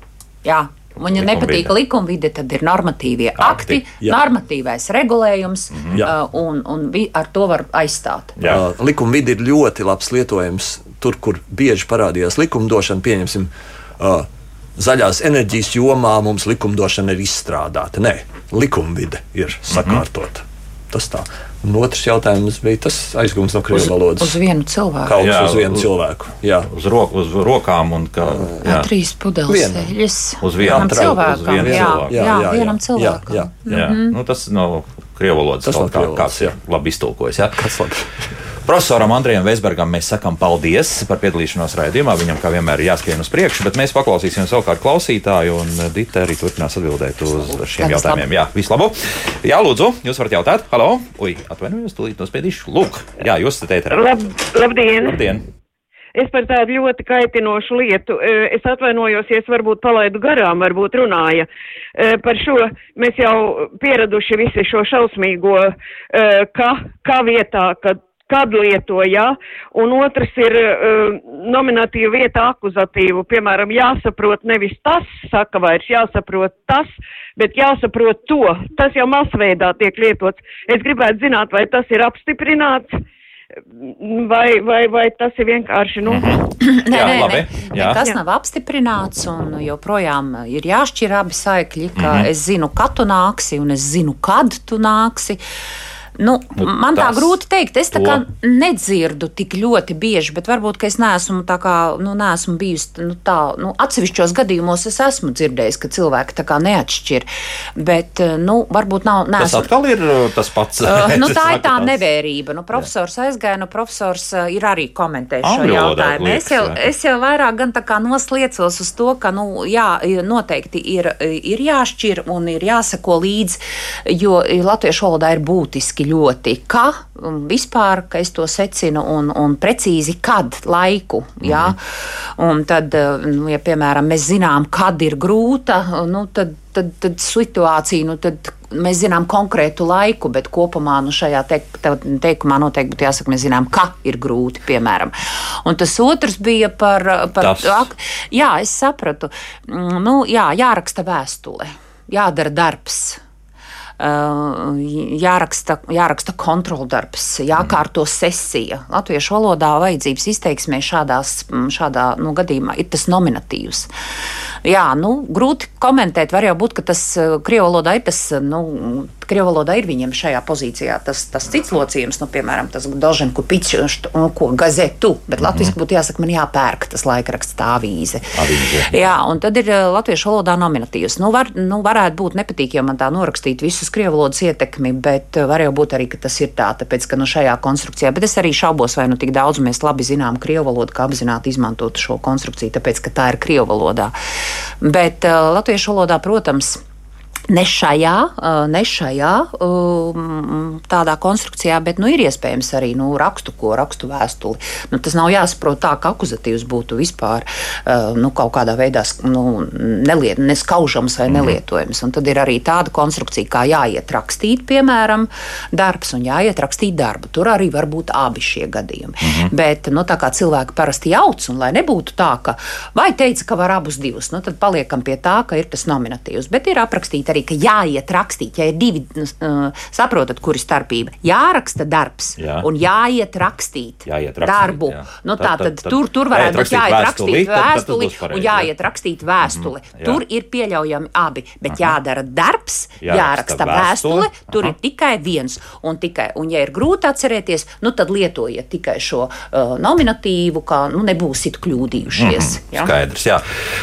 Jā, Un, ja nepatīk likumvide, tad ir normatīvie akti, akti Jā. normatīvais regulējums, mm. Jā. -hmm. un, un vi, ar to var aizstāt. Uh, likuma vidi ir ļoti labs lietojums tur, kur bieži parādījās likumdošana. Pieņemsim, uh, zaļās enerģijas jomā mums likumdošana ir izstrādāta. Nē, likumvide ir sakārtota. Tas tā. Un otrs jautājums bija tas aizgājums no krievu Uz, valodas. uz vienu cilvēku. Kauns Jā, uz vienu uz- cilvēku. Jā. Uz, ro, uz rokām un kā. Jā. Trīs pudeles eļļas. Uz vienu vienam trauku, uz cilvēkam. vienu jā, cilvēku. jā, Jā, jā, vienam jā, cilvēkam. jā, Jā, nu, tas nav krievu valodas. Tas kaut nav kā, kāds jā. labi iztulkojis. Ja? Kas labi? Profesoram Andrijam Vesbergam mēs sakām paldies par piedalīšanos raidījumā. Viņam, kā vienmēr, ir jāskrien uz priekšu, bet mēs paklausīsim savukārt klausītāju, un Dita arī turpinās atbildēt uz šiem Viss jautājumiem. Jā, viss labi. Jā, lūdzu, jūs varat jautāt. Halo! Ui, atvainojos, tūlīt nospiedīšu. Lūk, jā, jūs esat ēterā. Lab, labdien! Labdien! Es par tādu ļoti kaitinošu lietu. e, Es atvainojos, ja es varbūt palaidu garām, varbūt runāja. E, Par šo mēs jau pieraduši visi šo šausmīgo, ka, kā vietā, kad, kad lieto, jā. Un otrs ir uh, nominatīva vieta akuzatīvu. Piemēram, jāsaprot nevis tas, saka vairs jāsaprot tas, bet jāsaprot to. Tas jau masveidā tiek lietots. Es gribētu zināt, vai tas ir apstiprināts vai, vai, vai tas ir vienkārši. Nu, Nē, Jā, nē, labi, nē. jā. Nekas nav apstiprināts, un joprojām ir jāšķir abi saikļi. Ka Mhm. Es zinu, kad tu nāksi, un es zinu, kad tu nāksi. Nu, Nu, man tā tas- grūti teikt. Es tā to- nedzirdu tik ļoti bieži, bet varbūt es neesmu, tā kā, nu, neesmu bijusi nu, tā. Nu, atsevišķos gadījumos es esmu dzirdējis, ka cilvēki tā neatšķir. Bet, eh, nu, varbūt nav. Tas neesmu- atkal ir uh, tas pats. Uh, nu, tā ir tā tāds- nevērība. Nu, profesors aizgāja, nu, profesors uh, ir arī komentējis šo Angļu jautājumu. Es jau, liekas, jā. es jau vairāk gan tā kā nosliecos uz to, ka, nu, jā, noteikti ir, ir jāšķir un ir jāsako līdzi, jo latviešu valodā ir būtiski ļoti, ka um, vispār, ka es to secinu un, un precīzi kad laiku, jā. Un tad, uh, nu, ja, piemēram, mēs zinām, kad ir grūta, nu, tad, tad, tad situācija, nu, tad mēs zinām konkrētu laiku, bet kopumā nu, šajā teik, te- teikumā noteikti būtu jāsaka, mēs zinām, ka ir grūti, piemēram. Un tas otrs bija par. par Tas. ak, jā, es sapratu. Mm, Nu, jā, jāraksta vēstule, jādara darbs. Jāraksta, jāraksta kontroldarbs, jākārto sesija. Latviešu valodā vajadzības izteiksmē šādās, šādā nu, gadījumā ir tas nominatīvs. Jā, nu, grūti komentēt. Var jau būt, ka tas krievu valodā ir tas, nu, krievu valodā ir viņiem šajā pozīcijā tas, tas cits locījums, nu, piemēram, tas Doženku pičs, nu, ko gazetu, bet Mhm. latviski būtu jāsaka, man jāpērk tas laikraksts, tā avīze. Avīze. Jā, un tad ir latviešu valodā nominatīvs. Nu, var, nu, varētu būt nepatīk, ja man tā norakstīt visus krievu valodas ietekmi, bet var jau būt arī, ka tas ir tā, tāpēc, ka nu, šajā konstrukcijā, bet es arī šaubos, vai nu tik daudz mēs labi zinām krievu valodu, kā apzināti izmantot šo konstrukciju, tāpēc, ka tā ir krievu valodā. Bet uh, latviešu valodā, protams, Ne šajā, ne šajā tādā konstrukcijā, bet nu, ir iespējams arī nu, rakstu, ko rakstu vēstuli. Nu, tas nav jāsaprot tā, ka akuzatīvs būtu vispār nu, kaut kādā veidā nu, neliet, neskaužams vai nelietojams. Un tad ir arī tāda konstrukcija, kā jāiet rakstīt, piemēram, darbs un jāiet rakstīt darbu. Tur arī var būt abi šie gadījumi. Mhm. Bet nu, tā kā cilvēki parasti jauc, un lai nebūtu tā, ka vai teica, ka var abus divus, nu, tad paliekam pie tā, ka ir tas nominatīvs. Bet ir aprakstīts arī, ka jāiet rakstīt, ja ir divi, uh, saprotat, kur ir starpība. Jāraksta darbs Jā. un jāiet rakstīt Jāiet rakstīt, darbu. jā. Nu, tā, Tad- tad, tad- tur, tur varētu būt rakstīt jāiet rakstīt vēstuli un jā. jāiet rakstīt vēstuli. Mhm, jā. Tur ir pieļaujami abi, bet jādara darbs, Jāraksta jāraksta vēstule, vēstule. Tur ir tikai viens. Un, tikai, un ja ir grūti atcerēties, nu, tad lietojiet tikai šo uh, nominatīvu, kā nu, nebūsiet kļūdījušies. Mhm, ja? Skaidrs, jā.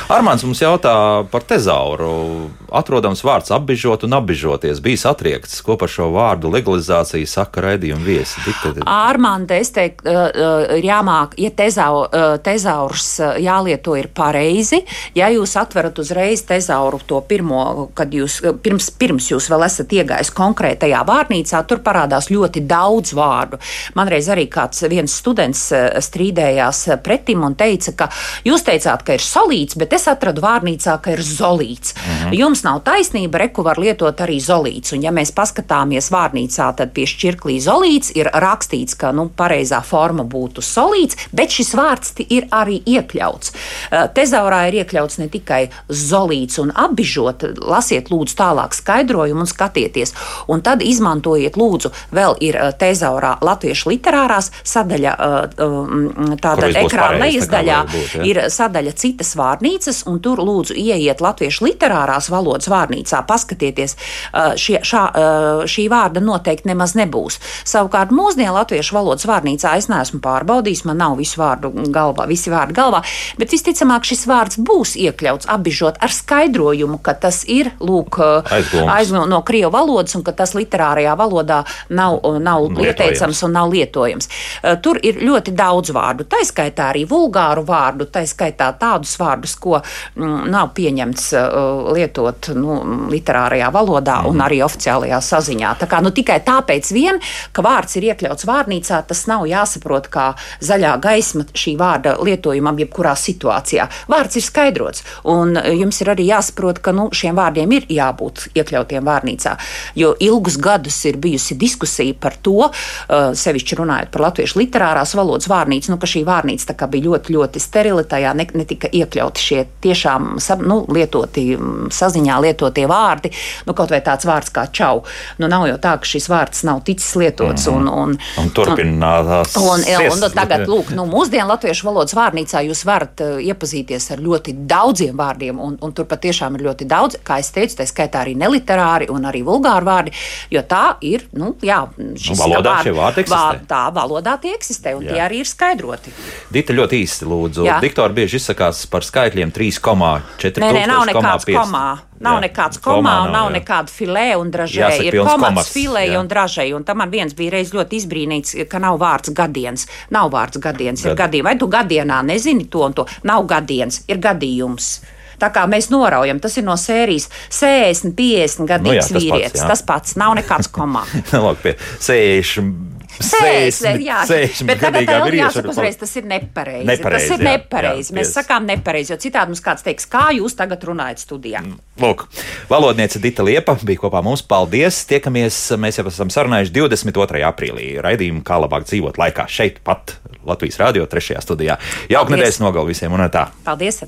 Armāns mums jautā par tezauru. Atrodams vārds apbižot un apbižoties. Bijis atriekts, ko par šo vārdu legalizāciju saka raidījuma viesi. Diktat- Ārmanda, es teiktu, uh, ir jāmāk, ja tezau, uh, tezaurs uh, jālieto ir pareizi. Ja jūs atverat uzreiz tezauru to pirmo, kad jūs, uh, pirms, pirms jūs vēl esat iegājis konkrētajā vārnīcā, tur parādās ļoti daudz vārdu. Man reiz arī kāds viens students uh, strīdējās uh, pretim un teica, ka jūs teicāt, ka ir solīts, bet es atradu vārnīcā, ka ir zolīts. Mhm. Jums nav taisnība, vārdība reku var lietot arī zolīts. Un, ja mēs paskatāmies vārnīcā, tad pie šķirklī zolīts ir rakstīts, ka nu, pareizā forma būtu solīts, bet šis vārds ir arī iekļauts. Tezaurā ir iekļauts ne tikai zolīts un apbižot, lasiet lūdzu tālāk skaidrojumu un skatieties. Un tad izmantojiet lūdzu, vēl ir tezaurā latviešu literārās sadaļa, tātad ekrāna lejas daļā būt, ja? ir sadaļa citas vārnīcas, un tur lūdzu ieiet latviešu literārās valodas vārnīcā, paskatieties, šie, šā, šī vārda noteikti nemaz nebūs. Savukārt mūsdienu latviešu valodas vārnīcā es neesmu pārbaudījis, man nav visu vārdu galvā, visi vārdi galvā, bet visticamāk šis vārds būs iekļauts apbižot ar skaidrojumu, ka tas ir lūk, aizgūms no krievu valodas un ka tas literārajā valodā nav, nav lieteicams un nav lietojams. Tur ir ļoti daudz vārdu, tā skaitā arī vulgāru vārdu, tā skaitā tādus vārdus, ko mm, nav pieņemts uh, lietot nu, literārajā valodā mm. un mhm. arī oficiālajā saziņā. Tā kā, nu, tikai tāpēc, vien, ka vārds ir iekļauts vārnīcā, tas nav jāsaprot kā zaļā gaisma šī vārda lietojumam jebkurā situācijā. Vārds ir skaidrots, un jums ir arī jāsaprot, ka nu, šiem vārdiem ir jābūt iekļautiem vārnīcā. Jo ilgus gadus ir bijusi diskusija par to, uh, sevišķi runājot par latviešu literārās valodas vārnīcu, nu, ka šī vārnīca bija ļoti, ļoti sterila. Tajā ne, netika iekļauti šie tiešām nu, lietoti, saziņā lietotie vārdi. Nu, kaut vai tāds vārds kā čau. Nu, nav jau tā, ka šis vārds nav ticis lietots. Mm -hmm. un, un, un turpinās. Un, un, un, un tagad, lūk, nu, mūsdienu latviešu valodas vārnīcā jūs varat uh, iepazīties ar ļoti daudziem vārdiem, un, un tur patiešām ir ļoti daudz, kā es teicu, tā skaitā arī neliterāri un arī vulgāri vārdi, jo tā ir, nu, jā, šis nu, valodā vārdi, šie vārdi eksistē. Vār, tā valodā tie eksistē, un jā. tie arī ir skaidroti. Dita ļoti īsti lūdzu. Jā. Diktori bieži izsakās par skaitļiem 3,4. Nē, nē, nav nekāds komā. Nav jā, nekāds komā, komā nav, nav nekāda filē un dražē. Ir komats, filē un dražē. Un tam man viens bija reiz ļoti izbrīnīts, ka nav vārds gadiens. Nav vārds gadiens, Gad. ir gadījums. Vai tu gadienā nezini to un to? Nav gadiens, ir gadījums. Tā kā mēs noraujam, tas ir no sērijas 60, 50 gadīgs nu jā, vīrietis. Pats, jā. tas pats nav nekāds komā. Lūk, pie 60 Sēsli, jā, bet tagad vēl jāsaka uzreiz, tas ir nepareizi. nepareizi tas ir jā, nepareizi. Jā, Mēs sakām nepareizi, jo citādi mums kāds teiks, kā jūs tagad runājat studijā. Mm, lūk, valodniece Dita Liepa bija kopā mums. Paldies! Tiekamies, mēs jau esam sarunājuši 22. aprīlī raidījumu, kā labāk dzīvot laikā šeit pat Latvijas Rādio 3. studijā. Jauka nedēļas nogalu visiem un tā. Paldies!